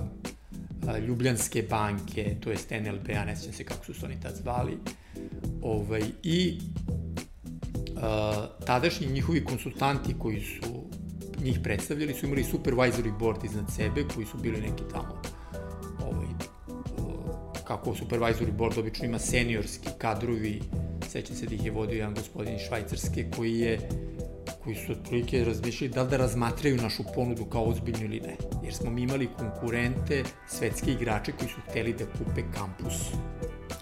Ljubljanske banke, to je NLB, a ne sjećam se kako su se oni tad zvali, ovaj, i uh, tadašnji njihovi konsultanti koji su njih predstavljali su imali supervisory board iznad sebe koji su bili neki tamo ovaj, kako supervisory board obično ima seniorski kadrovi sećam se da ih je vodio jedan gospodin iz Švajcarske koji je koji su otprilike razmišljali da li da razmatraju našu ponudu kao ozbiljnu ili ne. Jer smo mi imali konkurente, svetske igrače koji su hteli da kupe kampus.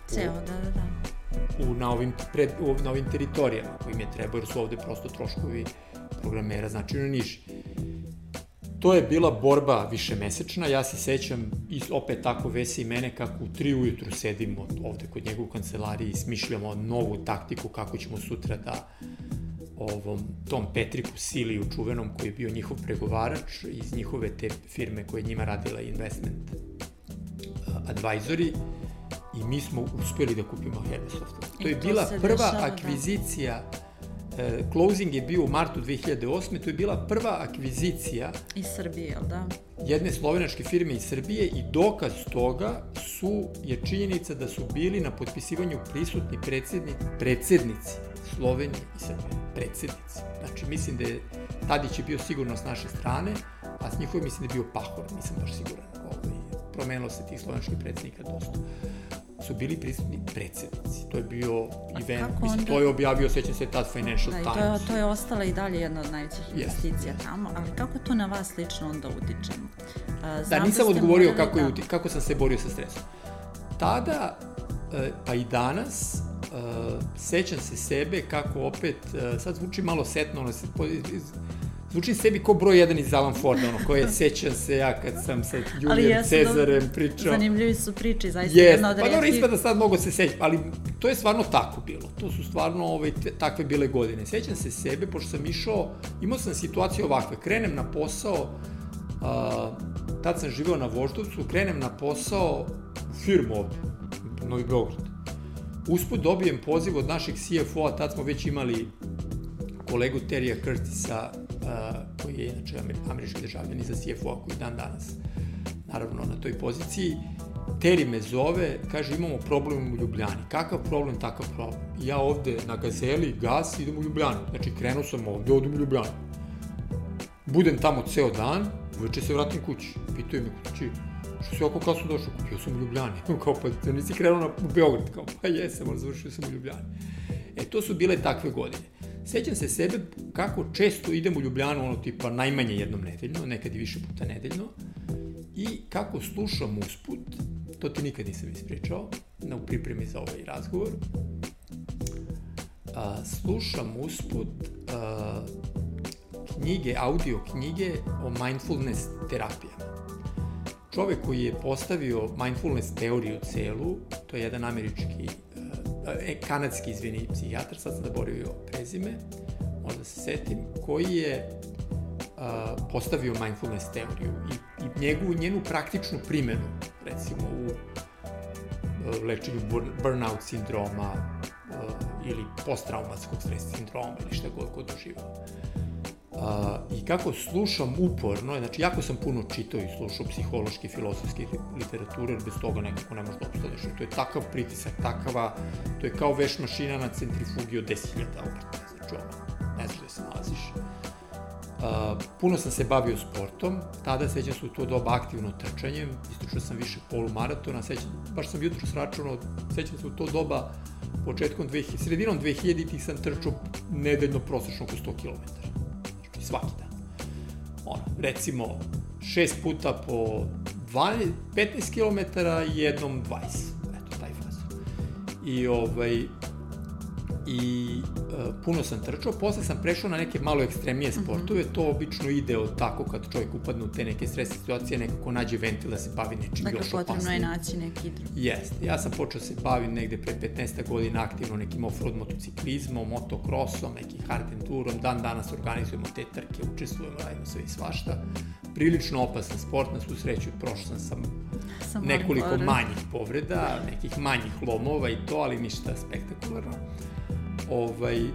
Ceo, da, da, da. U, na, ovim, pred, u, na ovim teritorijama koji im je trebao, jer su ovde prosto troškovi programera značajno niži. To je bila borba više mesečna, ja se sećam i opet tako Vese i mene kako u tri ujutru sedimo ovde kod njega u kancelariji i smišljamo novu taktiku kako ćemo sutra da ovom tom Petriku Siliju čuvenom koji je bio njihov pregovarač iz njihove te firme koje je njima radila investment uh, advisory i mi smo uspeli da kupimo Hermesoft. To je bila prva dešava, akvizicija da e, closing je bio u martu 2008. To je bila prva akvizicija iz Srbije, jel da? jedne slovenačke firme iz Srbije i dokaz toga su, je činjenica da su bili na potpisivanju prisutni predsedni, predsednici Slovenije i Srbije. Predsednici. Znači, mislim da je Tadić je bio sigurno s naše strane, a s njihove mislim da je bio Pahor, nisam baš siguran. Ovaj, promenilo se tih slovenačkih predsednika dosta su bili prisutni predsednici. To je bio event, mislim, onda... to je objavio, sećam se, tad Financial da, Times. To je, to je ostala i dalje jedna od najvećih investicija yes. tamo, ali kako to na vas lično onda utiče? Uh, da, nisam da odgovorio kako, da... je, kako sam se borio sa stresom. Tada, e, pa i danas, sećam se sebe kako opet, uh, sad zvuči malo setno, ono, zvuči sebi ko broj jedan iz Alan Forda, ono, koje sećam se ja kad sam sa Julijem Cezarem pričao. Zanimljivi su priče, zaista yes. jedna od Pa dobro, ispada sad mogu se sećati, ali to je stvarno tako bilo. To su stvarno ove, ovaj, takve bile godine. Sećam se sebe, pošto sam išao, imao sam situaciju ovakve, krenem na posao, a, tad sam živeo na Voždovcu, krenem na posao u firmu ovde, Novi Beograd. Usput dobijem poziv od našeg CFO-a, tad smo već imali kolegu Terija Curtisa, koji je inače američki državljan za CFO-a koji dan danas naravno na toj poziciji. Teri me zove, kaže imamo problem u Ljubljani. Kakav problem, takav problem. Ja ovde na gazeli, gas, idem u Ljubljanu. Znači krenuo sam ovde, odem u Ljubljanu. Budem tamo ceo dan, uveče se vratim kući. Pitaju me kući, što si oko kasno došao? Ja sam u Ljubljani. kao pa, nisi krenuo na, u Beograd? Kao, pa jesam, ali završio sam u Ljubljani. E, to su bile takve godine. Sećam se sebe kako često idem u Ljubljanu, ono tipa najmanje jednom nedeljno, nekad i više puta nedeljno, i kako slušam usput, to ti nikad nisam ispričao, na pripremi za ovaj razgovor, a, slušam usput a, knjige, audio knjige o mindfulness terapijama. Čovek koji je postavio mindfulness teoriju celu, to je jedan američki e, kanadski, izvini, psihijatar, sad sam zaboravio prezime, možda se setim, koji je a, postavio mindfulness teoriju i, i njegu, njenu praktičnu primenu, recimo u a, lečenju burnout sindroma ili posttraumatskog stres sindroma ili šta god god doživao. A, I kako slušam uporno, znači jako sam puno čitao i slušao psihološke, filosofske literature, jer bez toga nekako ne možeš da obstaneš. To je takav pritisak, takava, to je kao veš mašina na centrifugi od 10.000 obrata, znači ono, ne znaš gde se nalaziš. Uh, puno sam se bavio sportom, tada sećam se u to doba aktivno trčanjem, istočio sam više polumaratona, sećam, baš sam jutro sračunao, sećam se u to doba početkom 2000, sredinom 2000-ih sam trčao nedeljno prosečno oko 100 km svaki dan. Ono, recimo, šest puta po 12, 15 km jednom 20. Eto, taj fazon. I ovaj, i uh, puno sam trčao, posle sam prešao na neke malo ekstremnije mhm. sportove, mm -hmm. to obično ide od tako kad čovjek upadne u te neke stresne situacije, nekako nađe ventil da se bavi nečim dakle, još opasnijim. Dakle, potrebno je naći neki drugi. Jeste, ja sam počeo da se bavim negde pre 15 godina aktivno nekim off-road motociklizmom, motocrossom, nekim hard endurom, dan danas organizujemo te trke, učestvujemo, radimo sve i svašta. Prilično opasan sport, na svu sreću prošao sam sam, sam nekoliko manjih povreda, nekih manjih lomova i to, ali ništa spektakularno. Ovaj, uh,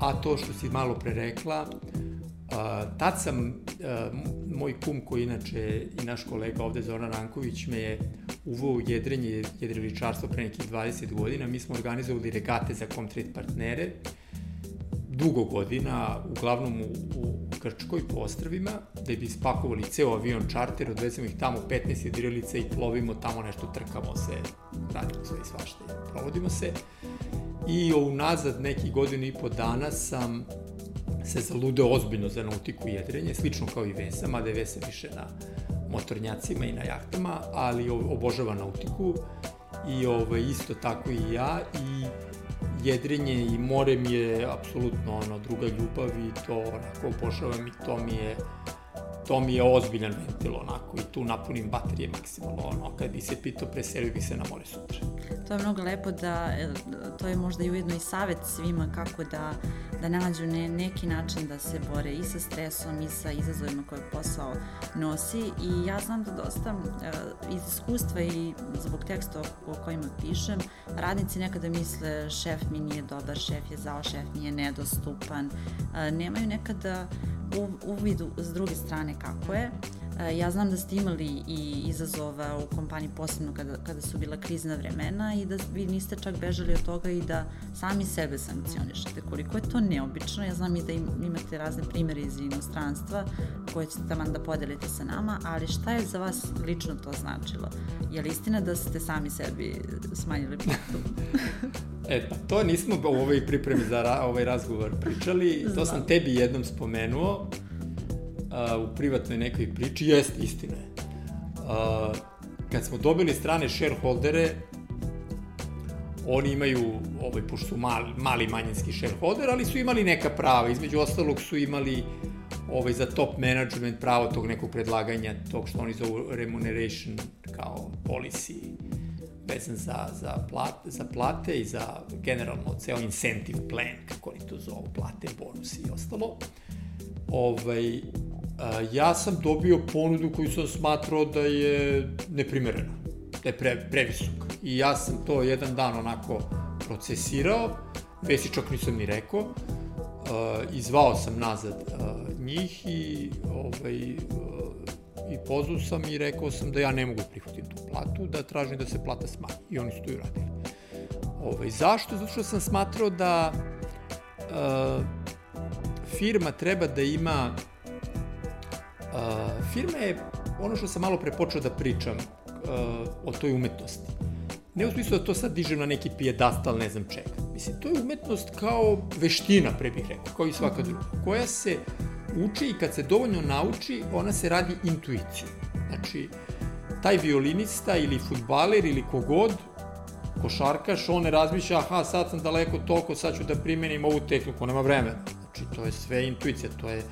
a to što si malo pre rekla, uh, tad sam, uh, moj kum koji inače i naš kolega ovde Zoran Ranković me je uvao u jedrenje jedriličarstvo pre nekih 20 godina. Mi smo organizovali regate za Comtrade partnere dugo godina, uglavnom u, u Grčkoj po ostravima, da bi spakovali ceo avion čarter, odvezemo ih tamo 15 jedrilica i plovimo tamo nešto, trkamo se, radimo sve i svašta provodimo se. I unazad nekih godinu i po dana sam se zaludeo ozbiljno za nautiku i jedrenje, slično kao i Vesa, mada je Vesa više na motornjacima i na jahtama, ali obožava nautiku. I ovaj, isto tako i ja. I jedrenje i more mi je apsolutno ono druga ljubav i to onako obožavam i to mi je to mi je ozbiljan ventil onako i tu napunim baterije maksimalno ono kad bi se pitao preselio bi se na more sutra. To je mnogo lepo da, e, to je možda i ujedno i savet svima kako da, da nađu ne, neki način da se bore i sa stresom i sa izazovima koje posao nosi i ja znam da dosta uh, iz iskustva i zbog teksta o, kojima pišem, radnici nekada misle šef mi nije dobar, šef je zao, šef mi je nedostupan, uh, nemaju nekada uvidu s druge strane kako je. E, ja znam da ste imali i izazova u kompaniji posebno kada, kada su bila krizna vremena i da vi niste čak bežali od toga i da sami sebe sankcionišete. Koliko je to neobično, ja znam i da imate razne primere iz inostranstva koje ćete tamo da podelite sa nama, ali šta je za vas lično to značilo? Je li istina da ste sami sebi smanjili platu? E, pa to nismo u ovoj pripremi za ra, ovaj razgovor pričali, to sam tebi jednom spomenuo a, u privatnoj nekoj priči, jest istina je. A, kad smo dobili strane shareholdere, oni imaju, ovaj, pošto su mali, mali manjinski shareholder, ali su imali neka prava, između ostalog su imali ovaj, za top management pravo tog nekog predlaganja, tog što oni zovu remuneration kao policy vezan za, za, plat, za plate i za generalno ceo incentive plan, kako oni to zovu, plate, bonusi i ostalo. Ovaj, ja sam dobio ponudu koju sam smatrao da je neprimerena, da je pre, previsok. I ja sam to jedan dan onako procesirao, Vesi čak nisam ni rekao, uh, izvao sam nazad uh, njih i ovaj, uh, i pozvao sam i rekao sam da ja ne mogu prihvatiti tu platu, da tražim da se plata smanji. I oni su to i uradili. Ovaj, zašto? Zato što sam smatrao da uh, firma treba da ima firma je ono što sam malo prepočeo da pričam uh, o toj umetnosti. Ne u smislu da to sad dižem na neki pijedastal, ne znam čega. Mislim, to je umetnost kao veština, pre bih rekao, kao i svaka druga, koja se uči i kad se dovoljno nauči, ona se radi intuicijom. Znači, taj violinista ili futbaler ili kogod, košarkaš, on ne razmišlja, aha, sad sam daleko toliko, sad ću da primenim ovu tehniku, nema vremena. Znači, to je sve intuicija, to je,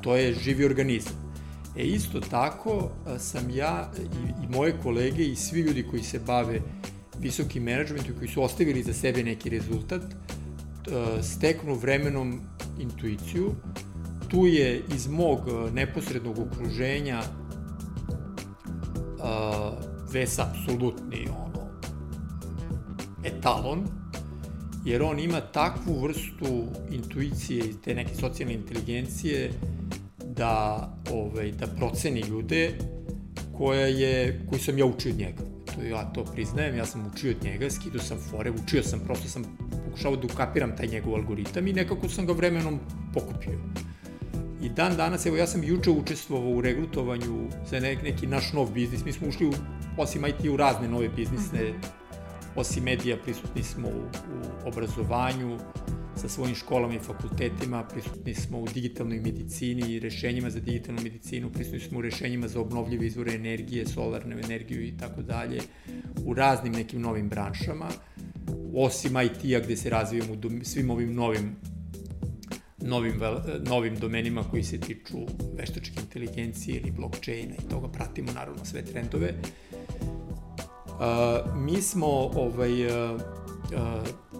to je živi organizam. E isto tako sam ja i, i moje kolege i svi ljudi koji se bave visokim menadžmentom koji su ostavili za sebe neki rezultat, steknu vremenom intuiciju, tu je iz mog neposrednog okruženja Ves apsolutni ono, etalon, jer on ima takvu vrstu intuicije i te neke socijalne inteligencije da, ovaj, da proceni ljude koja je, koju sam ja učio od njega. To ja to priznajem, ja sam učio od njega, skido sam fore, učio sam, prosto sam pokušao da ukapiram taj njegov algoritam i nekako sam ga vremenom pokupio. I dan danas, evo ja sam juče učestvovao u regrutovanju za nek, neki naš nov biznis. Mi smo ušli u, osim IT u razne nove biznisne, osim medija prisutni smo u, u obrazovanju, sa svojim školama i fakultetima, prisutni smo u digitalnoj medicini i rešenjima za digitalnu medicinu, prisutni smo u rešenjima za obnovljive izvore energije, solarnu energiju i tako dalje, u raznim nekim novim branšama, osim IT-a gde se razvijamo u svim ovim novim novim, novim domenima koji se tiču veštačke inteligencije ili blockchaina i toga pratimo naravno sve trendove. Uh, mi smo ovaj, uh, uh,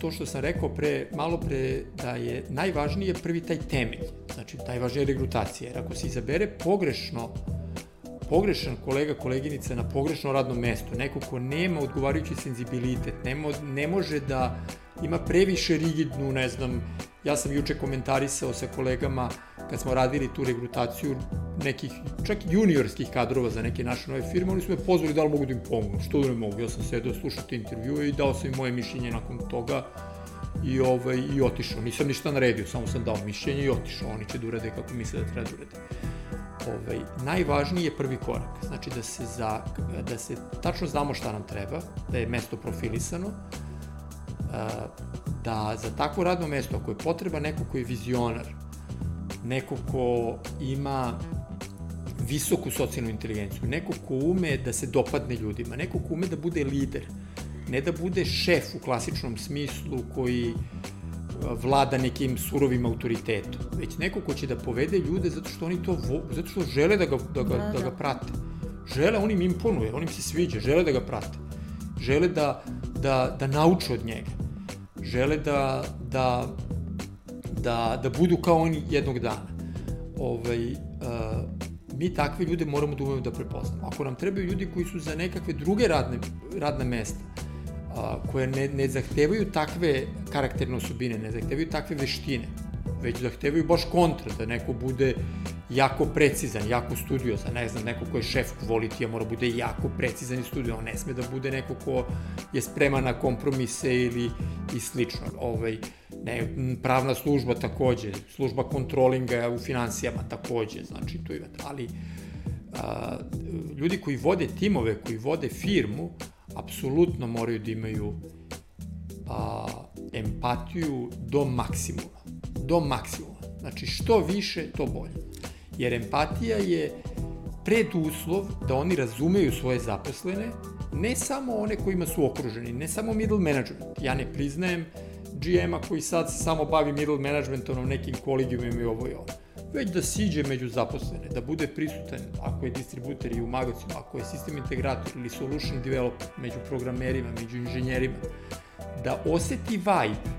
to što sam rekao pre, malo pre da je najvažnije prvi taj temelj, znači najvažnija je regrutacija, jer ako se izabere pogrešno pogrešan kolega, koleginica na pogrešno radno mesto, neko ko nema odgovarajući senzibilitet, nema, ne može da ima previše rigidnu, ne znam, ja sam juče komentarisao sa kolegama kad smo radili tu regrutaciju nekih, čak juniorskih kadrova za neke naše nove firme, oni su me pozvali da li mogu da im pomognu, što da ne mogu, ja sam sedeo slušao te intervjue i dao sam im moje mišljenje nakon toga i, ovaj, i otišao, nisam ništa naredio, samo sam dao mišljenje i otišao, oni će da urade kako misle da treba da urade. Ovaj, najvažniji je prvi korak, znači da se, za, da se tačno znamo šta nam treba, da je mesto profilisano, da za takvo radno mesto, ako je potreba neko ko je vizionar, neko ko ima visoku socijalnu inteligenciju, neko ko ume da se dopadne ljudima, neko ko ume da bude lider, ne da bude šef u klasičnom smislu koji vlada nekim surovim autoritetom, već neko ko će da povede ljude zato što oni to zato što žele da ga, da ga, da, da. da ga prate. Žele, on im imponuje, on im se sviđa, žele da ga prate. žele da, da, da nauče od njega, žele da, da, da, da budu kao oni jednog dana. Ovaj, uh, mi takve ljude moramo da umemo da prepoznamo. Ako nam trebaju ljudi koji su za nekakve druge radne, radne mesta, a, koje ne, ne zahtevaju takve karakterne osobine, ne zahtevaju takve veštine, već zahtevaju baš kontra, da neko bude jako precizan, jako studiozan, ne znam, neko ko je šef kvalitija mora bude jako precizan i studiozan, on ne sme da bude neko ko je spreman na kompromise ili i slično. Ovaj, ne, pravna služba takođe, služba kontrolinga u financijama takođe, znači tu imate, ali a, ljudi koji vode timove, koji vode firmu, apsolutno moraju da imaju a, empatiju do maksimuma. Do maksimuma. Znači, što više, to bolje. Jer empatija je preduslov da oni razumeju svoje zaposlene, ne samo one kojima su okruženi, ne samo middle management. Ja ne priznajem GM-a koji sad se samo bavi middle managementom, nekim kolegijumima i ovo i ovo već da siđe među zaposlene, da bude prisutan ako je distributer i u magazinu, ako je sistem integrator ili solution developer među programerima, među inženjerima, da oseti vibe,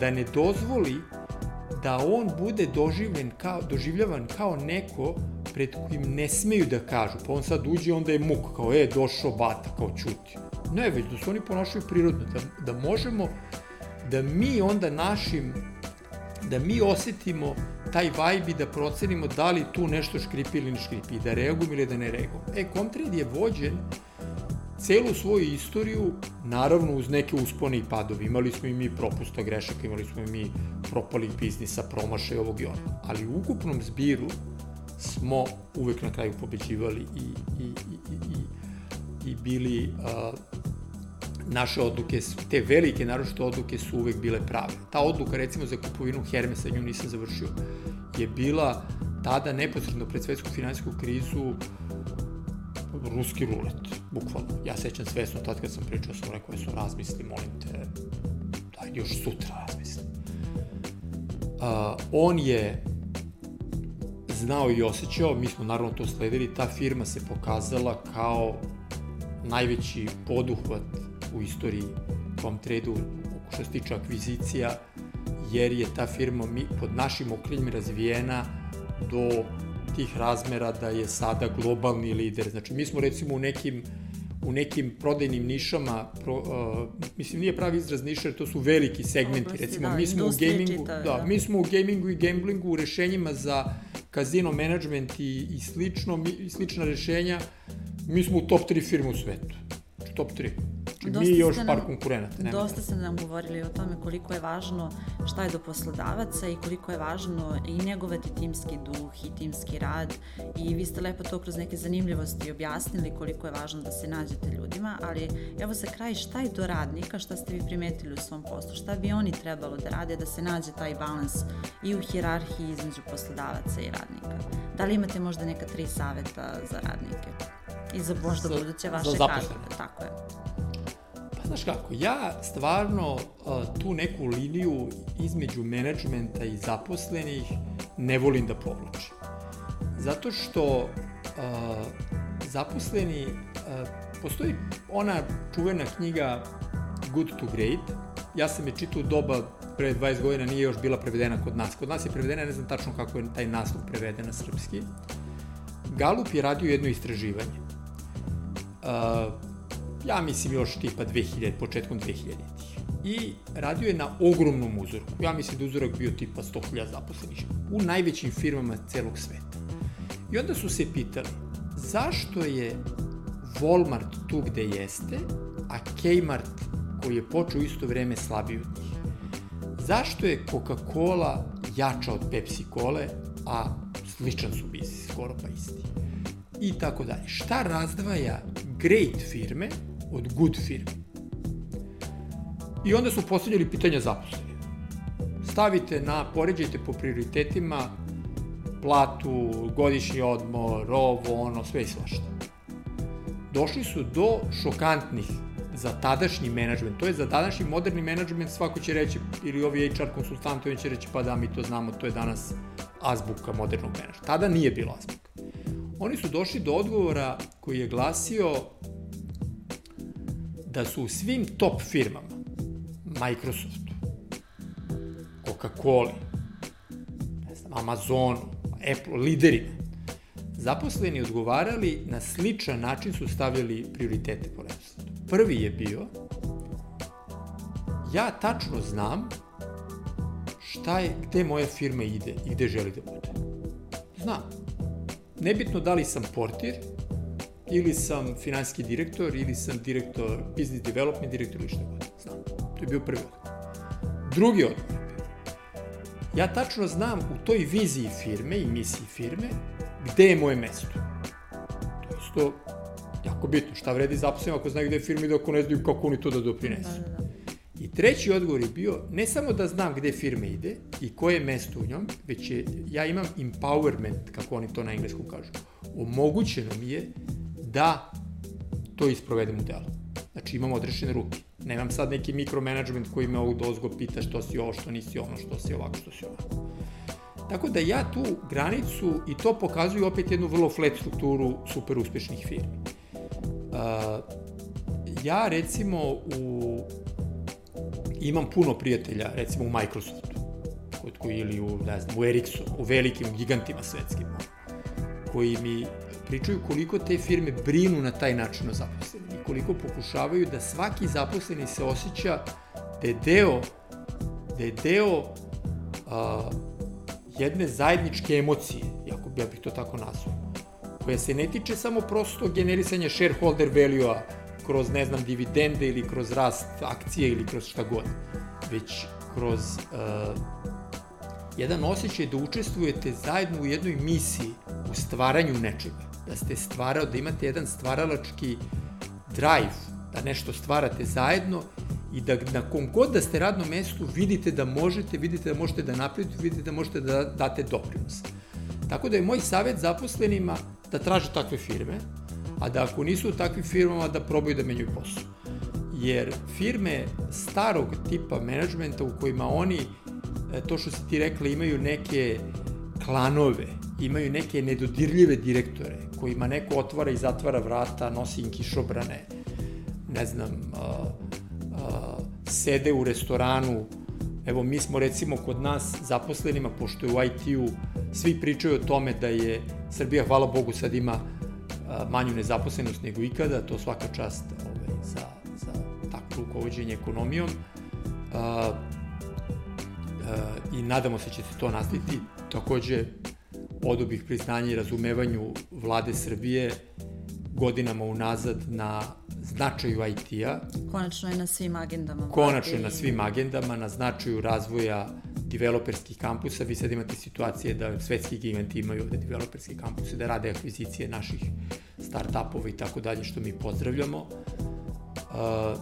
da ne dozvoli da on bude doživljen kao, doživljavan kao neko pred kojim ne smeju da kažu, pa on sad uđe onda je muk, kao e, došao bata, kao čuti. Ne, već da se oni ponašaju prirodno, da, da možemo, da mi onda našim, da mi osetimo taj vibe i da procenimo da li tu nešto škripi ili ne škripi, da reagujemo ili da ne reagujemo. E, Comtrade je vođen celu svoju istoriju, naravno uz neke uspone i padovi. Imali smo i mi propusta grešaka, imali smo i mi propalih biznisa, promašaj ovog i onog. Ali u ukupnom zbiru smo uvek na kraju pobeđivali i, i, i, i, i, bili uh, naše odluke, te velike naročito odluke su uvek bile prave. Ta odluka recimo za kupovinu Hermesa, nju nisam završio, je bila tada neposredno pred svetsku finansijsku krizu ruski rulet, bukvalno. Ja sećam svesno tad kad sam pričao, sam rekao, su razmisli, molim te, daj još sutra razmisli. Uh, on je znao i osjećao, mi smo naravno to sledili, ta firma se pokazala kao najveći poduhvat u istoriji Comtrade-u što se tiče akvizicija, jer je ta firma mi, pod našim okriljem razvijena do tih razmera da je sada globalni lider. Znači, mi smo recimo u nekim u nekim prodajnim nišama, pro, uh, mislim nije pravi izraz niša, jer to su veliki segmenti, Oblasti, recimo da, mi smo u gamingu, čita, da, da, mi smo u gamingu i gamblingu u rešenjima za kazino management i, i slično, i slična rešenja, mi smo u top 3 firme u svetu. Top 3. Znači, mi i još par konkurenata. Nema dosta ste nam govorili o tome koliko je važno šta je do poslodavaca i koliko je važno i njegovati timski duh i timski rad i vi ste lepo to kroz neke zanimljivosti objasnili koliko je važno da se nađete ljudima, ali evo za kraj šta je do radnika, šta ste vi primetili u svom poslu, šta bi oni trebalo da rade da se nađe taj balans i u hirarhiji između poslodavaca i radnika. Da li imate možda neka tri saveta za radnike? I za možda buduće vaše kadrove, tako je. Znaš kako, ja stvarno uh, tu neku liniju između menadžmenta i zaposlenih ne volim da povlačim. Zato što uh, zaposleni, uh, postoji ona čuvena knjiga Good to Great, ja sam je čitao u doba pre 20 godina, nije još bila prevedena kod nas. Kod nas je prevedena, ne znam tačno kako je taj naslov preveden na srpski. Galup je radio jedno istraživanje. Uh, ja mislim još tipa 2000, početkom 2000-ih. I radio je na ogromnom uzorku. Ja mislim da uzorak bio tipa 100.000 zaposlenih u najvećim firmama celog sveta. I onda su se pitali zašto je Walmart tu gde jeste, a Kmart koji je počeo isto vreme slabiji od njih. Zašto je Coca-Cola jača od Pepsi Cole, a sličan su biznis, skoro pa isti. I tako dalje. Šta razdvaja great firme od good firme. I onda su postavljali pitanja zaposlenih. Stavite na, poređajte po prioritetima, platu, godišnji odmor, ovo, ono, sve i svašta. Došli su do šokantnih za tadašnji menadžment, to je za tadašnji moderni menadžment, svako će reći, ili ovi HR konsultantovi će reći, pa da, mi to znamo, to je danas azbuka modernog menadžmenta. Tada nije bilo azbuka. Oni su došli do odgovora koji je glasio da su u svim top firmama, Microsoftu, Coca-Cola, ne znam, Amazonu, Apple, liderima, zaposleni odgovarali na sličan način su stavljali prioritete po redosledu. Prvi je bio, ja tačno znam šta je, gde moja firma ide i gde želi da bude. Znam. Nebitno da li sam portir, ili sam finanski direktor, ili sam direktor, business development direktor ili šta god. Znam. To je bio prvi odgovor. Drugi odgovor. Ja tačno znam u toj viziji firme i misiji firme gde je moje mesto. To je isto jako bitno. Šta vredi zaposlenima ako znaju gde je firma i da ako ne znaju kako oni to da doprinesu. Da, da, da. Treći odgovor je bio, ne samo da znam gde firma ide i koje je mesto u njom, već je, ja imam empowerment, kako oni to na engleskom kažu. Omogućeno mi je da to isprovedem u delu. Znači imam odrešene ruke. Nemam sad neki mikromanagement koji me ovog dozgo pita što si ovo, što nisi ono, što si ovako, što si ovako. Tako da ja tu granicu, i to pokazuju opet jednu vrlo flat strukturu super uspešnih firmi. Uh, ja recimo u, imam puno prijatelja recimo u Microsoftu koji ili u, ne znam, u Ericssonu, u velikim gigantima svetskim, koji mi pričaju koliko te firme brinu na taj način o zaposlenim i koliko pokušavaju da svaki zaposleni se osjeća da je deo, da je deo a, jedne zajedničke emocije, ako bi ja bih to tako nazvao, koja se ne tiče samo prosto generisanja shareholder value-a kroz, ne znam, dividende ili kroz rast akcije ili kroz šta god, već kroz uh, jedan osjećaj da učestvujete zajedno u jednoj misiji, u stvaranju nečega da ste stvarao, da imate jedan stvaralački drive, da nešto stvarate zajedno i da na kom god da ste radnom mestu vidite da možete, vidite da možete da napredite, vidite da možete da date doprinos. Tako da je moj savet zaposlenima da traže takve firme, a da ako nisu u takvim firmama da probaju da menjaju posao. Jer firme starog tipa menadžmenta u kojima oni, e, to što si ti rekla, imaju neke klanove, imaju neke nedodirljive direktore kojima neko otvara i zatvara vrata, nosi im kišobrane, ne znam, a, a, sede u restoranu, evo mi smo recimo kod nas zaposlenima, pošto je u IT-u, svi pričaju o tome da je Srbija, hvala Bogu, sad ima manju nezaposlenost nego ikada, to svaka čast ovaj, za, za takvo rukovodđenje ekonomijom. A, I nadamo se će se to nastaviti. Takođe, odo bih priznanje i razumevanju vlade Srbije godinama unazad na značaju IT-a. Konačno je na svim agendama. Konačno je na svim agendama, na značaju razvoja developerskih kampusa. Vi sad imate situacije da svetski giganti imaju ovde developerske kampuse, da rade akvizicije naših start-upova i tako dalje, što mi pozdravljamo. Uh,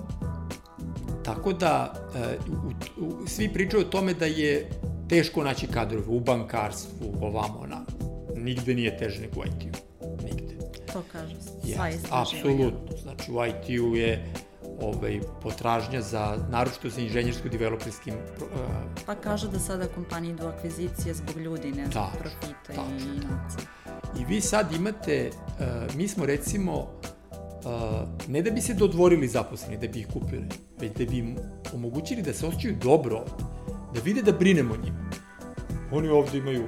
tako da, uh, u, u, svi pričaju o tome da je teško naći kadrove u bankarstvu, ovamo, na. Nigde nije teže nego u IT-u. To kaže sva yes, Apsolutno. Znači u IT-u je ovaj, potražnja za, naročito za inženjersko-developerskim... Uh, pa kaže da sada kompanije idu akvizicije zbog ljudi, ne zbog profita tačno, i inovacije. I vi sad imate, uh, mi smo recimo, uh, ne da bi se dodvorili zaposleni, da bi ih kupili, već da bi im omogućili da se osjećaju dobro da vide da brinemo njima. Oni ovde imaju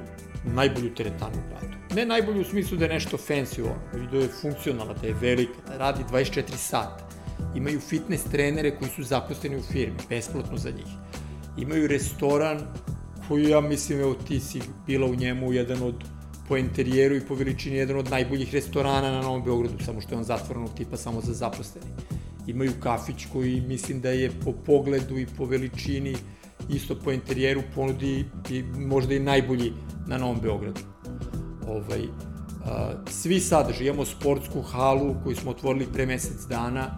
najbolju teretanu u gradu. Ne najbolju u smislu da je nešto fancy ovo, da je funkcionalna, da je velika, da radi 24 sata. Imaju fitness trenere koji su zaposleni u firmi, besplatno za njih. Imaju restoran koji ja mislim, evo ti si bila u njemu jedan od po interijeru i po veličini jedan od najboljih restorana na Novom Beogradu, samo što je on zatvorenog tipa samo za zaposleni. Imaju kafić koji mislim da je po pogledu i po veličini isto po interijeru ponudi i možda i najbolji na Novom Beogradu. Ovaj, a, svi sadrži, imamo sportsku halu koju smo otvorili pre mesec dana,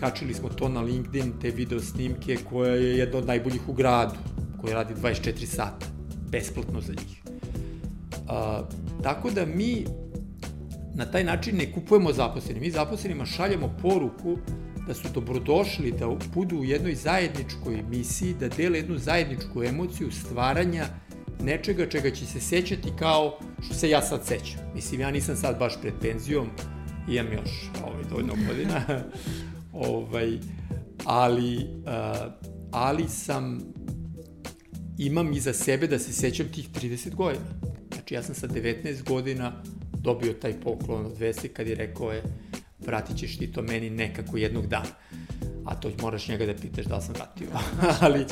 kačili smo to na LinkedIn, te video snimke koja je jedna od najboljih u gradu, koja radi 24 sata, besplatno za njih. A, tako da mi na taj način ne kupujemo zaposleni, mi zaposlenima šaljemo poruku da su dobrodošli da budu u jednoj zajedničkoj misiji, da dele jednu zajedničku emociju stvaranja nečega čega će se sećati kao što se ja sad sećam. Mislim, ja nisam sad baš pred penzijom, imam još ovaj, dovoljno godina, ovaj, ali, uh, ali sam, imam iza sebe da se sećam tih 30 godina. Znači ja sam sa 19 godina dobio taj poklon od Vesi kad je rekao je vratit ćeš ti to meni nekako jednog dana. A to moraš njega da pitaš da li sam vratio. ali,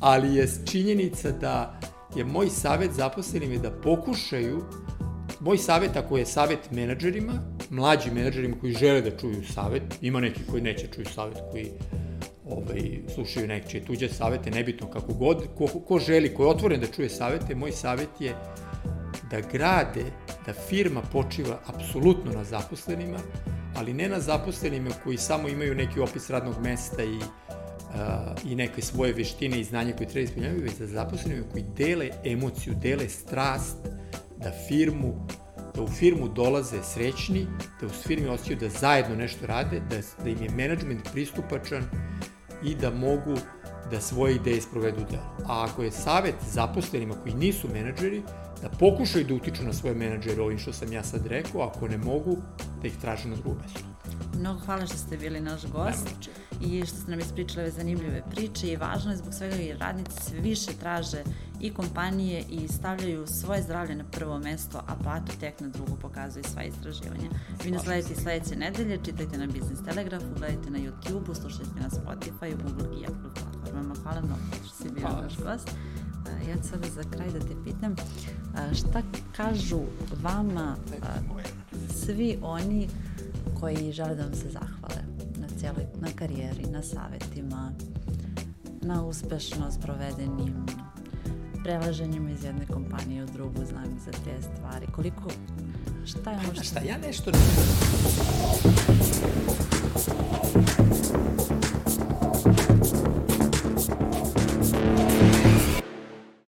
ali je činjenica da je moj savet zaposlenim je da pokušaju moj savet ako je savet menadžerima, mlađim menadžerima koji žele da čuju savet, ima neki koji neće čuju savet, koji ovaj, slušaju nečije tuđe savete, nebitno kako god, ko, ko želi, ko je otvoren da čuje savete, moj savet je da grade, da firma počiva apsolutno na zaposlenima, ali ne na zaposlenima koji samo imaju neki opis radnog mesta i, uh, i neke svoje veštine i znanje koje treba ispunjavaju, već za zaposlenima koji dele emociju, dele strast, da firmu da u firmu dolaze srećni, da u firmi osjećaju da zajedno nešto rade, da, da im je management pristupačan i da mogu da svoje ideje sprovedu u. A ako je savet zaposlenima koji nisu menadžeri, da pokušaju da utiču na svoje menadžere ovim što sam ja sad rekao, ako ne mogu, da ih traže na drugu mesto. Mnogo hvala što ste bili naš gost i što ste nam ispričali ove zanimljive priče i važno je zbog svega jer radnici sve više traže i kompanije i stavljaju svoje zdravlje na prvo mesto, a platu tek na drugo pokazuju sva istraživanja. Vi nas gledajte i sledeće nedelje, čitajte na Business Telegrafu, gledajte na YouTube-u, slušajte na Spotify, Google i Apple platformama. Hvala mnogo što si bio naš gost. Ja ću sada za kraj da te pitam, šta kažu vama svi oni koji žele da vam se zahvale na cijeloj, na karijeri, na savetima, na uspešno sprovedenim prelaženjima iz jedne kompanije u drugu, znam za te stvari. Koliko, šta je što... Šta, ja nešto ne...